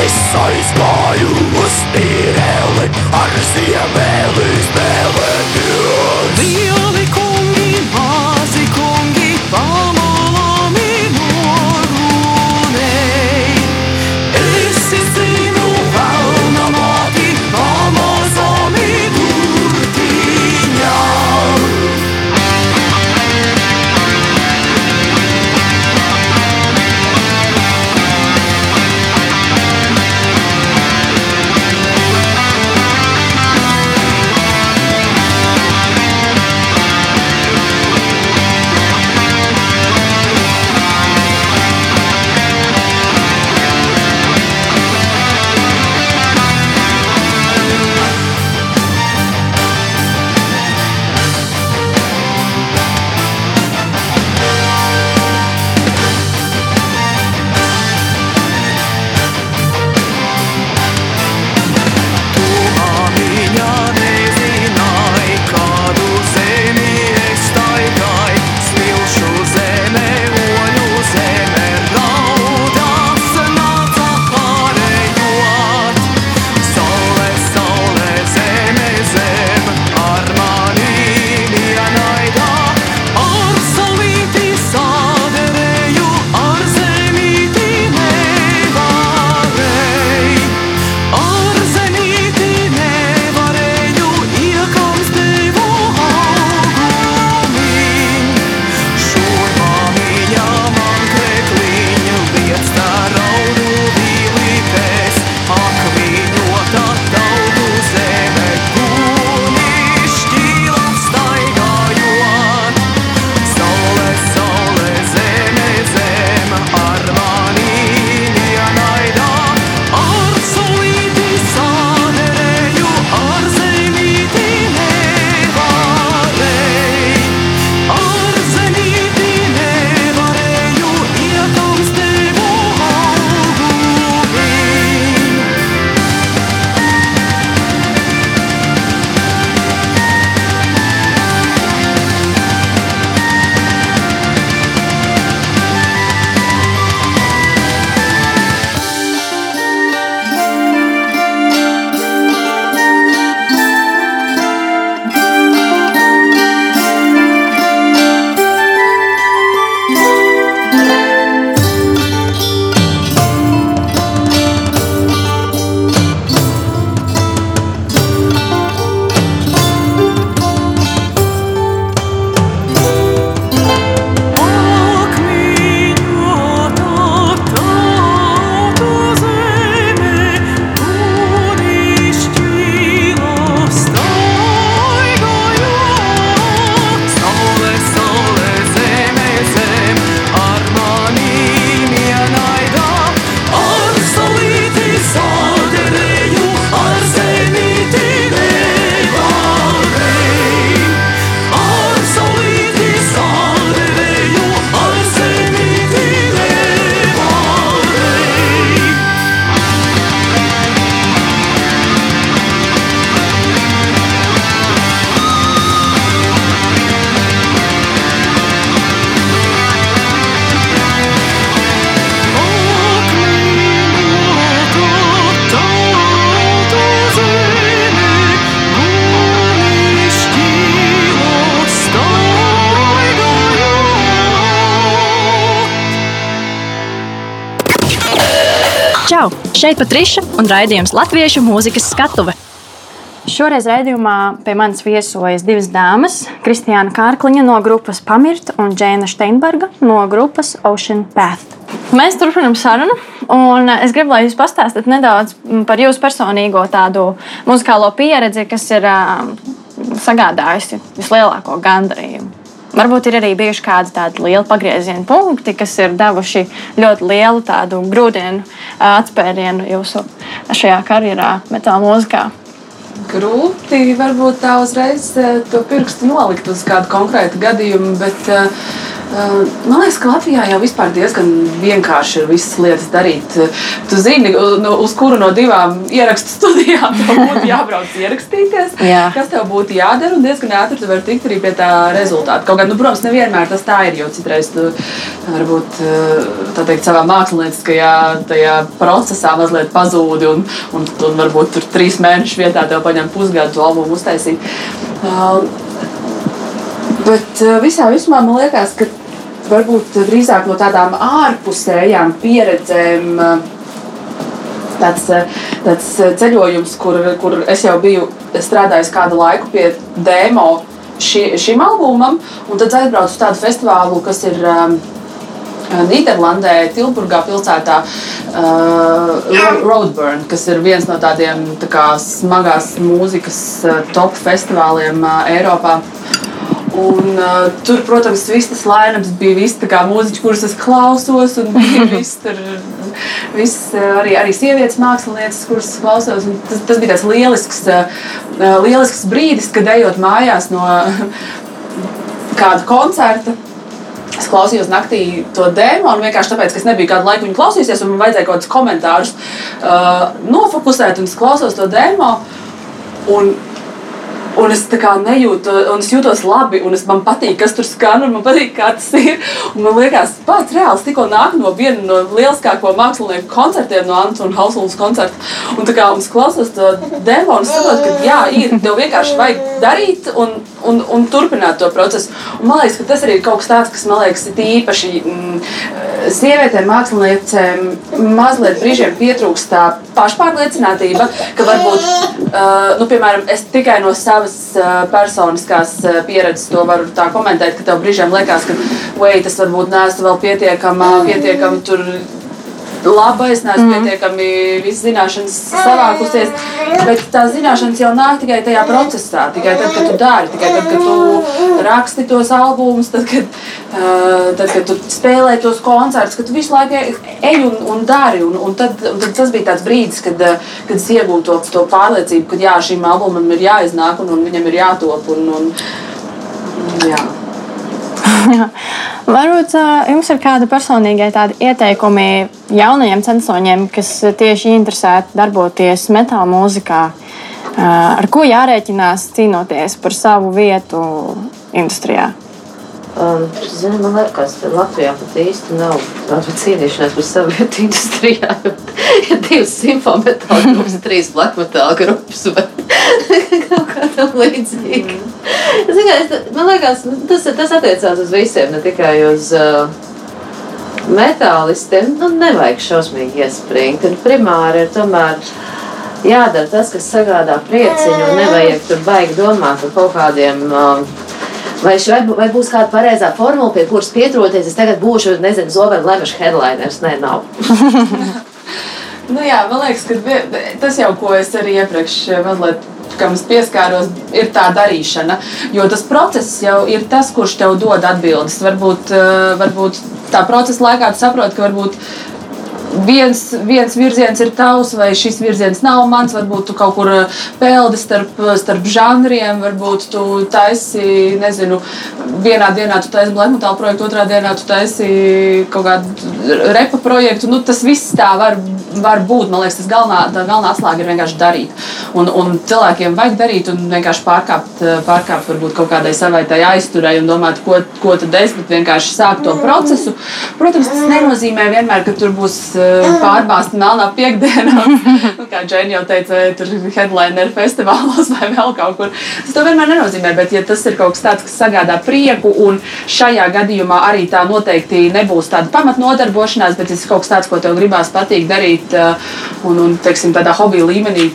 Es aizgāju uz tīreli, ar ziemēli spēlēties. Šeit Patriša un raidījums Latviešu mūzikas skatuve. Šoreiz raidījumā pie manis viesojas divas dāmas - Kristiāna Kārkliņa no grupas Pamirt un Džēna Steinberga no grupas Ocean Path. Mēs turpinām sarunu, un es gribu, lai jūs pastāstītu nedaudz par jūsu personīgo tādu muzikālo pieredzi, kas ir ā, sagādājusi vislielāko gandarījumu. Varbūt ir arī bijuši kādi tādi lieli pagrieziena punkti, kas ir devuši ļoti lielu tādu grūdienu atspērienu jūsu šajā karjerā, metāla mūzikā. Grūti varbūt tā uzreiz to pirkstu nolikt uz kādu konkrētu gadījumu, bet eh, man liekas, ka Latvijā jau vispār diezgan vienkārši ir visas lietas darīt. Tu zini, nu, uz kuru no divām ierakstu studijām būtu jābrauc ierakstīties, Jā. kas tev būtu jādara, un diezgan ātri tu vari tikt arī pie tā rezultāta. Kaut gan, nu, protams, nevienmēr tas tā ir, jo citreiz tu varbūt tā teikt, savā mākslinieckajā procesā mazliet pazūdi, un, un, un varbūt tur trīs mēnešu vietā tev paņem pusgadu to albumu uztaisīt. Uh, Bet uh, visā vismā man liekas, ka varbūt drīzāk no tādām ārpusējām pieredzēm. Tāds, tāds ceļojums, kur, kur es jau biju strādājis kādu laiku pie demo ši, šim albumam, un tad aizbraucu uz tādu festivālu, kas ir um, Nīderlandē, Tilburgā pilsētā, uh, Roadburn, kas ir viens no tādiem tā kā, smagās mūzikas uh, top festivāliem uh, Eiropā. Un, uh, tur, protams, viss tas lainams bija viss kā mūziķis, kurus es klausos, un bija viss tur, viss, arī, arī sievietes mākslinieces, kuras klausos. un Tas, tas bija tāds lielisks, uh, lielisks brīdis, kad ejot mājās no kāda koncerta. Es klausījos naktī to dēmu, un vienkārši tāpēc, ka es nebiju kādu laiku viņu klausījies, un man vajadzēja kaut kādus komentārus uh, nofokusēt, un es klausos to dēmu. Un, es tā kā nejūtu, un es jūtos labi, un es, man patīk, kas tur skan, un man patīk, kā tas ir. Un man liekas, pats reāls tikko nāk no viena no lieliskāko mākslinieku koncertiem, no Antona Hausulas koncerta. Un tā kā mums klausās to demo, un es saprotu, ka jā, ir, tev vienkārši vajag darīt un, un, un turpināt to procesu. Un man liekas, ka tas arī ir kaut kas tāds, kas man liekas, ir īpaši mm, sievietēm, māksliniecēm mazliet brīžiem pietrūkst tā pašpārliecinātība, ka varbūt, uh, nu, piemēram, es tikai no savas uh, personiskās uh, pieredzes to varu tā komentēt, ka tev brīžiem liekas, ka, vai tas varbūt neesmu vēl pietiekama, pietiekama tur laba, es neesmu mm. pietiekami visas zināšanas savākusies. Bet tās zināšanas jau nāk tikai tajā procesā, tikai tad, kad tu dari, tikai tad, kad tu raksti tos albumus, tad, kad, uh, tad, kad tu spēlē tos koncertus, kad tu visu laiku ej- ej un, un dari. Un, un tad, un tad tas bija tāds brīdis, kad, uh, kad es iegūstu to, to pārliecību, ka jā, šim albumam ir jāiznāk un, un viņam ir jātop. Un, un, jā. Jā. Varbūt ā, jums ir kādi personīgie ieteikumi jaunajiem censoņiem, kas tieši interesēti darboties metāla mūzikā, ā, ar ko jārēķinās cīnoties par savu vietu industrijā? Um, zini, man liekas, ka Latvijā pat īsti nav tāda cīnīšanās par savu vietu industrijā. Ir divas simfometāla grupas, trīs black metāla grupas vai kaut kā tam līdzīga. Es- man liekas, nu, tas, tas attiecās uz visiem, ne tikai uz uh, metālistiem. Nu, nevajag šausmīgi iespringt. Primāri ir tomēr jādara tas, kas sagādā prieciņu, nevajag tur baigi domāt par kaut kādiem. Uh, Vai, vai, vai būs kāda pareizā formula, pie kuras pieturoties? Es tagad būšu, nezinu, Zvaigznes Lemeša headliners. Nē, nav. Nu, jā, man liekas, ka tas jau, ko es arī iepriekš eh, mazliet kam es pieskāros, ir tā darīšana. Jo tas process jau ir tas, kurš tev dod atbildes. Varbūt, eh, varbūt tā procesa laikā tu saproti, ka varbūt viens, viens virziens ir tavs, vai šis virziens nav mans. Varbūt tu kaut kur eh, peldi starp, starp žanriem, varbūt tu taisi, nezinu, vienā dienā tu taisi metal projektu, otrā dienā tu taisi kaut kādu repa projektu. Nu, tas viss tā var, var būt. Man liekas, tas galvenā, galvenā atslēga ir vienkārši darīt. un, un cilvēkiem vajag darīt un vienkārši pārkāpt, eh, pārkāpt varbūt kaut kādai savai tai aizturēji un domāt, ko, ko tad es, bet vienkārši sākt to procesu. Protams, tas nenozīmē vienmēr, ka tur būs eh, pārbāzta melnā piekdiena, Nu, kā Džēna jau teica, vai tur headliner festivālos vai vēl kaut kur. Tas to vienmēr nenozīmē, bet ja tas ir kaut kas tāds, kas sagādā prieku un šajā gadījumā arī tā noteikti nebūs tāda pamatnodarbošanās, bet tas ir kaut kas tāds, ko tev gribās patīk darīt eh, un, un teiksim, tādā hobija līmenī.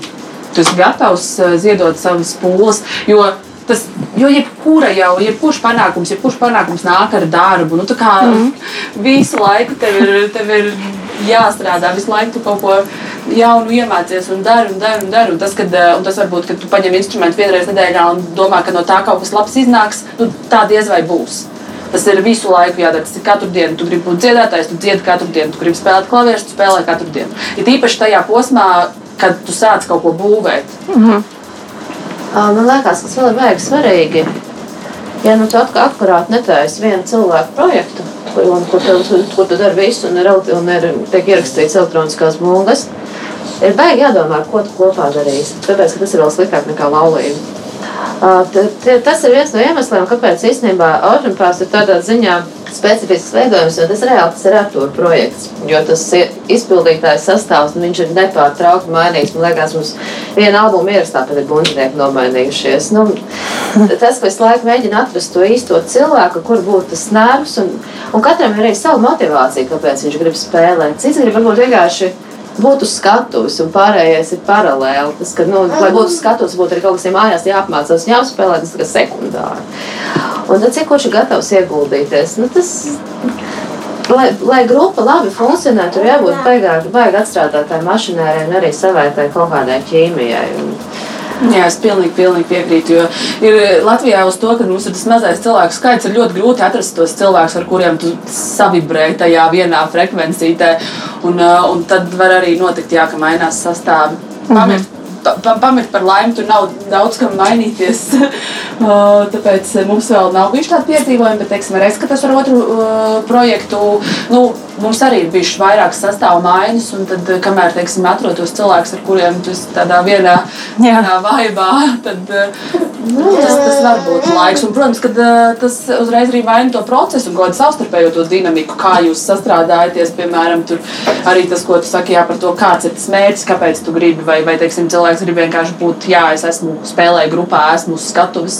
Tu esi gatavs eh, ziedot savas pūles, jo Tas, jo jebkura jau, jebkurš panākums, jebkurš panākums nāk ar darbu. Nu, tā kā mm. visu laiku tev ir, tev ir jāstrādā, visu laiku tu kaut ko jaunu iemācies un dari un dari un dari. Un tas, kad, un tas varbūt, kad tu paņem instrumentu vienreiz nedēļā un domā, ka no tā kaut kas labs iznāks, nu, tā diez vai būs. Tas ir visu laiku jādara. Tas ir katru dienu. Tu gribi būt dziedātājs, tu dziedi katru dienu. Tu gribi spēlēt klavierus, tu spēlē katru dienu. Ir īpaši tajā posmā, kad tu sāc kaut ko būvēt. Mm -hmm. Man liekas, kas vēl ir baigi svarīgi, ja nu tu akkurāti netaisi vienu cilvēku projektu, kur, un, kur, tu, kur tu dari visu un ir, un ir tiek ierakstīts elektroniskās bungas, ir baigi jādomā, ko tu kopā darīsi. Tāpēc, tas ir vēl sliktāk nekā laulība. Tas ir viens no iemesliem, kāpēc īstenībā Olimpiāts ir tādā ziņā specifisks veidojums, jo tas reāli tas ir Artur projekts. Jo tas izpildītājs sastāvs, nu, viņš ir nepārtraukti mainīgs. Man liekas, mums viena albuma ierakstā pat ir bundzinieki nomainījušies. Nu, tas, visu laiku mēģina atrast to īsto cilvēku, kur būtu tas nervs, un, un katram ir arī sava motivācija, kāpēc viņš grib spēlēt. Cits grib varbūt vienkārši būtu skatuves, un pārējais ir paralēli. Tas, ka, nu, lai būtu skatuves, būtu arī kaut kas mājās jāapmācās, jāspēlē, tas ir sekundāri. Un tad, cik kurš ir gatavs ieguldīties? Nu, tas, lai, lai grupa labi funkcionē, tur jābūt baigāk, baigāk atstrādātai mašinērai un arī savai kaut kādai ķīmijai. Un, Jā, es pilnīgi, pilnīgi piekrītu. Jo ir Latvijā uz to, ka mums ir tas mazais cilvēku skaits, ir ļoti grūti atrast tos cilvēkus, ar kuriem tu savibrē tajā vienā frekvencītē. Un, uh, un tad var arī notikt, jā, ka mainās sastāvi. Pamirt, mm -hmm pamirt par laimi, tur nav daudz kam mainīties. Tāpēc mums vēl nav bijuši tādi piedzīvojumi, bet, teiksim, arī skatos ar otru uh, projektu. Nu, mums arī ir bijušas vairākas sastāvā maiņas, un tad, kamēr, teiksim, atrodos cilvēks, ar kuriem tu esi tādā vienā, vienā vaibā, tad nu, tas, tas var būt laiks. Un, protams, ka tas uzreiz arī maina to procesu kādu savstarpējo to dinamiku, kā jūs sastrādājaties, piemēram, tur arī tas, ko tu saki, jā, par to, kāds ir tas mērķis, kāpēc tu gribi, vai, vai teiksim, cilvēks grib vienkārši būt, jā, es esmu spēlēju grupā, esmu uz skatuves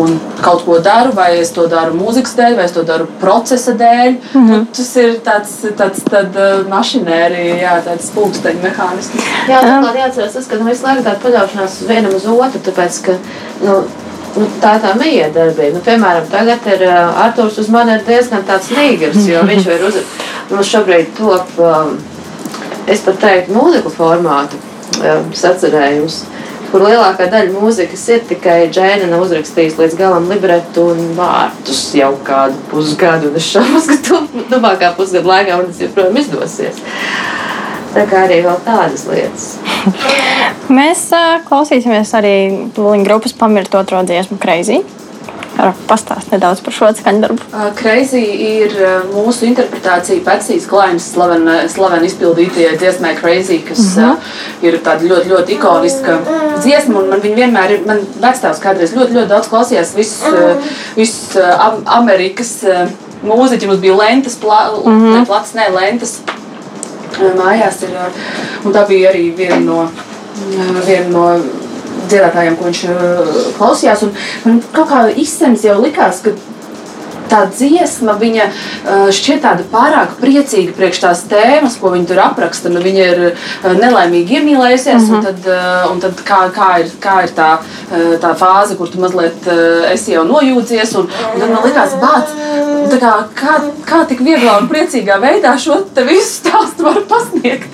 un kaut ko daru, vai es to daru mūzikas dēļ, vai es to daru procesa dēļ. Mm -hmm. nu, tas ir tāds, tāds tad, uh, mašinērija, jā, tāds pulksteņa mehānisms. Jā, turklāt jāatcerās tas, ka nu, visu laiku tāda paļaušanās vienam uz otru, tāpēc, ka, nu, Nu, tā ir tā miedarbība. Nu, piemēram, tagad ir uh, Arthurs uz mani ir diezgan tāds nīgrs, jo viņš ir uz, mums šobrīd top, um, es pat teiktu, mūziku formātu um, sacerējums kur lielākā daļa mūzikas ir tikai Džēna uzrakstījis līdz galam libretu un vārdus jau kādu pusgadu. Es šaubos, ka tu tuvākā pusgada laikā man tas joprojām izdosies. Tā kā arī vēl tādas lietas. Mēs uh, klausīsimies arī Lūņa grupas pamirto otro dziesmu Crazy. Pastāst nedaudz par šo skaņdarbu. Crazy ir mūsu interpretācija Pēcīs Klainas slavena, izpildītajai dziesmai Crazy, kas mm -hmm. ir tāda ļoti, ļoti ikoniska dziesma. Man viņa vienmēr ir, man vecstāvs kādreiz ļoti, ļoti daudz klausījās visus, visus Amerikas mūziķi. Mums bija lentas, pla, mm -hmm. ne plats, ne lentas mājās. Ir, un tā bija arī viena no, viena no dziedātājiem, ko viņš uh, klausījās. Man kaut kā izsmeļs jau likās, ka tā dziesma, viņa uh, šķiet tāda pārāk priecīga priekš tās tēmas, ko viņa tur apraksta. Nu, viņa ir uh, nelaimīgi iemīlējusies, mm -hmm. un tad, uh, un tad kā, kā, ir, kā ir tā, tā fāze, kur tu mazliet esi jau nojūdzies, un, un tad man likās, bāc, kā, kā, kā tik vieglā un priecīgā veidā šo visu stāstu var pasniegt.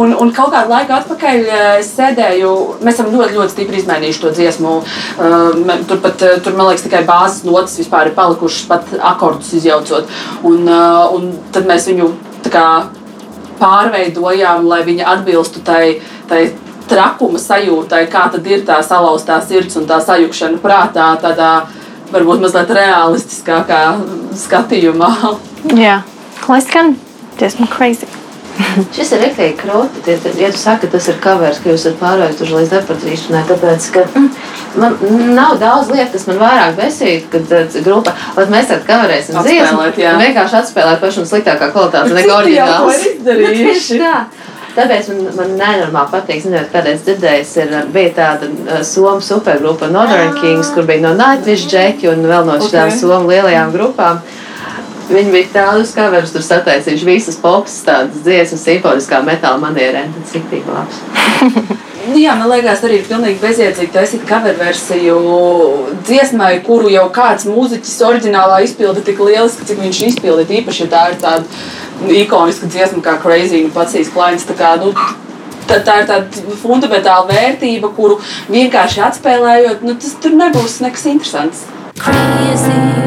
Un, un kaut kādu laiku atpakaļ es sēdēju, mēs esam ļoti, ļoti stipri izmainījuši to dziesmu. Tur pat, tur, man liekas, tikai bāzes notis vispār ir palikušas pat akordus izjaucot. Un, uh, un tad mēs viņu kā, pārveidojām, lai viņa atbilstu tai, tai trakuma sajūtai, kā tad ir tā salauztā sirds un tā sajūgšana prātā, tādā varbūt mazliet realistiskākā skatījumā. Jā, lai skan dziesma crazy. Šis ir rīktīgi krūti. Tie- Ja tu saki, ka tas ir covers, ka jūs esat uz līdz deportīšanai, tāpēc, ka mm, man nav daudz lietu, kas man vairāk besīja, kad uh, grupā, bet mēs tad coverēsim dziesmu. Vienkārši atspēlēt pašam sliktākā kvalitāte nekā oriģināls. izdarījuši. Tieši tā. Tāpēc man, man nenormāli patīk, zinot, kādreiz dzirdējis, ir, bija tāda uh, somu supergrupa Northern Kings, kur bija no Nightwish Džeki un vēl no šādām Ok. somu lielajām grupām. Viņi bija tādus kaverus, tur sataisījuši visas popas, tādas dziesmas, simfoniskā metāla manierē. Tas ir tik labs. Nu Jā, man liekas, arī ir pilnīgi bezjēdzīgi taisīt cover versiju dziesmai, kuru jau kāds mūziķis oriģinālā izpilda tik lieliski, cik viņš izpildīja. Īpaši, ja tā ir tāda ikoniska dziesma kā Crazy un pats Kleins. Tā, kā, nu, tā, tā ir tāda fundamentāla vērtība, kuru vienkārši atspēlējot, nu, tas tur nebūs nekas interesants. crazy.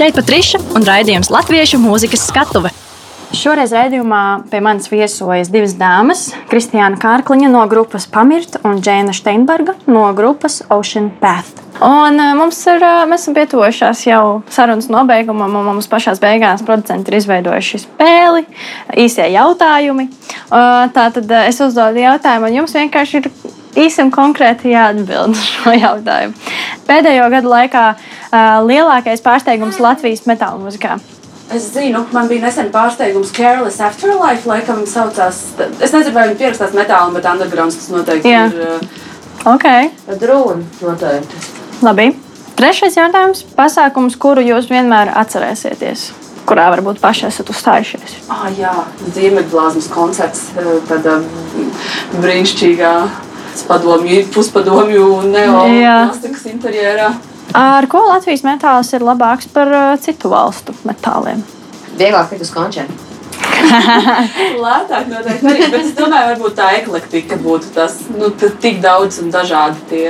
Šeit Patriša un raidījums Latviešu mūzikas skatuve. Šoreiz raidījumā pie manis viesojas divas dāmas - Kristiāna Kārkliņa no grupas Pamirt un Džēna Steinberga no grupas Ocean Path. Un eh, mums ir, eh, mēs esam pietuvušies jau sarunas nobeigumam, un mums pašā beigās producenti ir izveidojuši spēli, īsie jautājumi. Eh, Tātad es uzdodu jautājumu, un jums vienkārši ir īsi un konkrēti jāatbild uz šo jautājumu. Pēdējo gadu laikā eh, lielākais pārsteigums Latvijas metāla mūzikā. Es zinu, man bija nesen pārsteigums Careless Afterlife, laikam saucās. Es nezinu, vai viņa pierakstās metālam, bet undergrounds tas noteikti Jā. ir. uh, Ok, Drūni noteikti. labi. Trešais jautājums - pasākums, kuru jūs vienmēr atcerēsieties, kurā varbūt paši esat uzstājušies. Ah, jā, Ziemeļblāzmas koncerts, tāda brīnišķīgā padomju, puspadomju Jā. neoplastikas interjerā. Ar ko Latvijas metāls ir labāks par uh, citu valstu metāliem? Vieglāk tikt uz koncertu. Lētāk noteikti arī, bet es domāju, varbūt tā eklektika būtu tas, nu, tik daudz un dažādi tie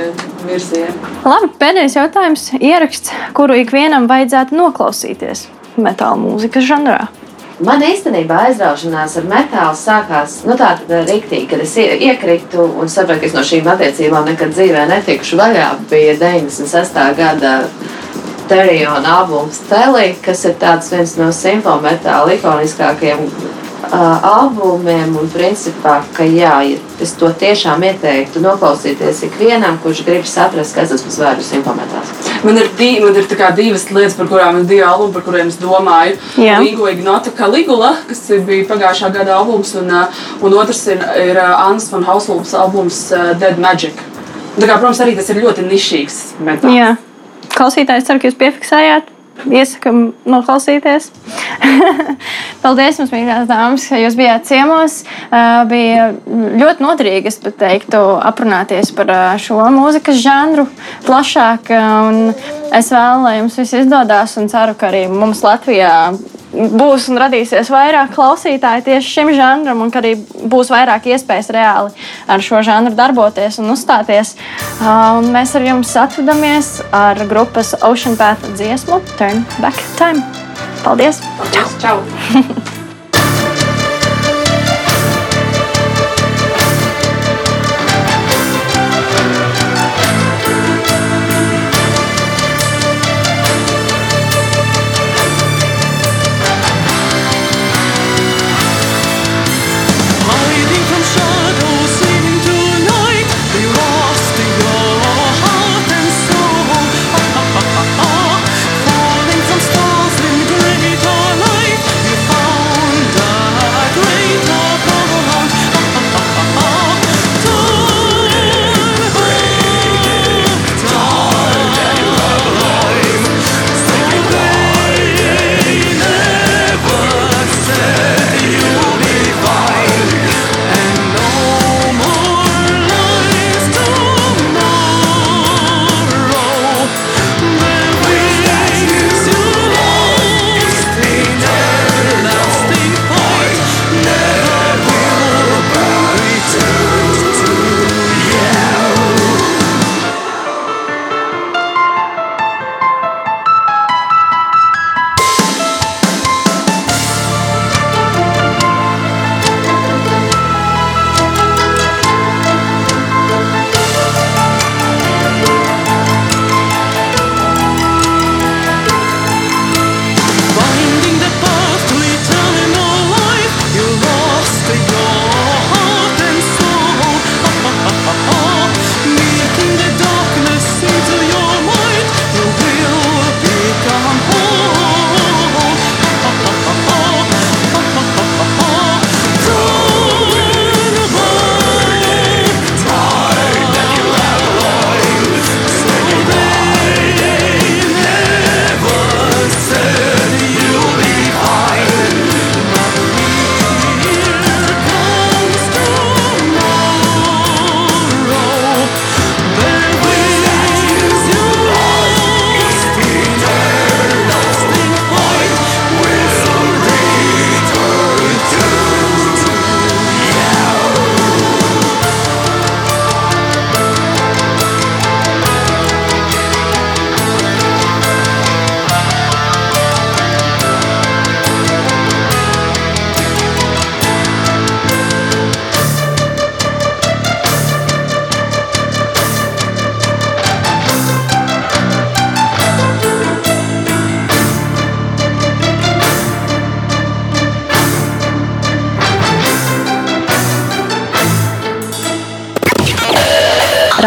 virzieni. Labi, pēdējais jautājums. Ieraksts, kuru ikvienam vajadzētu noklausīties metāla mūzikas žanrā. Man īstenībā aizraušanās ar metālu sākās nu, tā tad rīktīgi, kad es ie- iekritu un sapratu, ka es no šīm attiecībām nekad dzīvē netikšu vaļā. Bija 96. gada Teriona albums Telī, kas ir viens no simfometāla ikoniskākajiem albumiem. Un principā, ka jā, es to tiešām ieteiktu noklausīties ikvienam, kurš grib saprast, kas tas par vārdu simfometāls. Man ir, di, man ir tā kā divas lietas, par kurām ir divi albumi, par kuriem es domāju. Līgo Ignota Caligula, kas bija pagājušā gada albums, un, un otrs ir, ir Annas von Hauslūpas albums Dead Magic. Tā kā, protams, arī tas ir ļoti nišīgs metāls. Jā, klausītājs ceru, ka jūs piefiksējāt. Iesakām noklausīties. Paldies jums, mīļās dāmas, ka jūs bijāt ciemos. Bija ļoti noderīgi, es pat teiktu, aprunāties par šo mūzikas žanru plašāk. un Es vēlu, lai jums viss izdodas, un ceru, ka arī mums Latvijā būs un radīsies vairāk klausītāju tieši šim žanram, un ka arī būs vairāk iespējas reāli ar šo žanru darboties un uzstāties. Un mēs ar jums atvadamies ar grupas Ocean Path dziesmu Turn Back Time. Paldies! Paldies! Čau! Hiding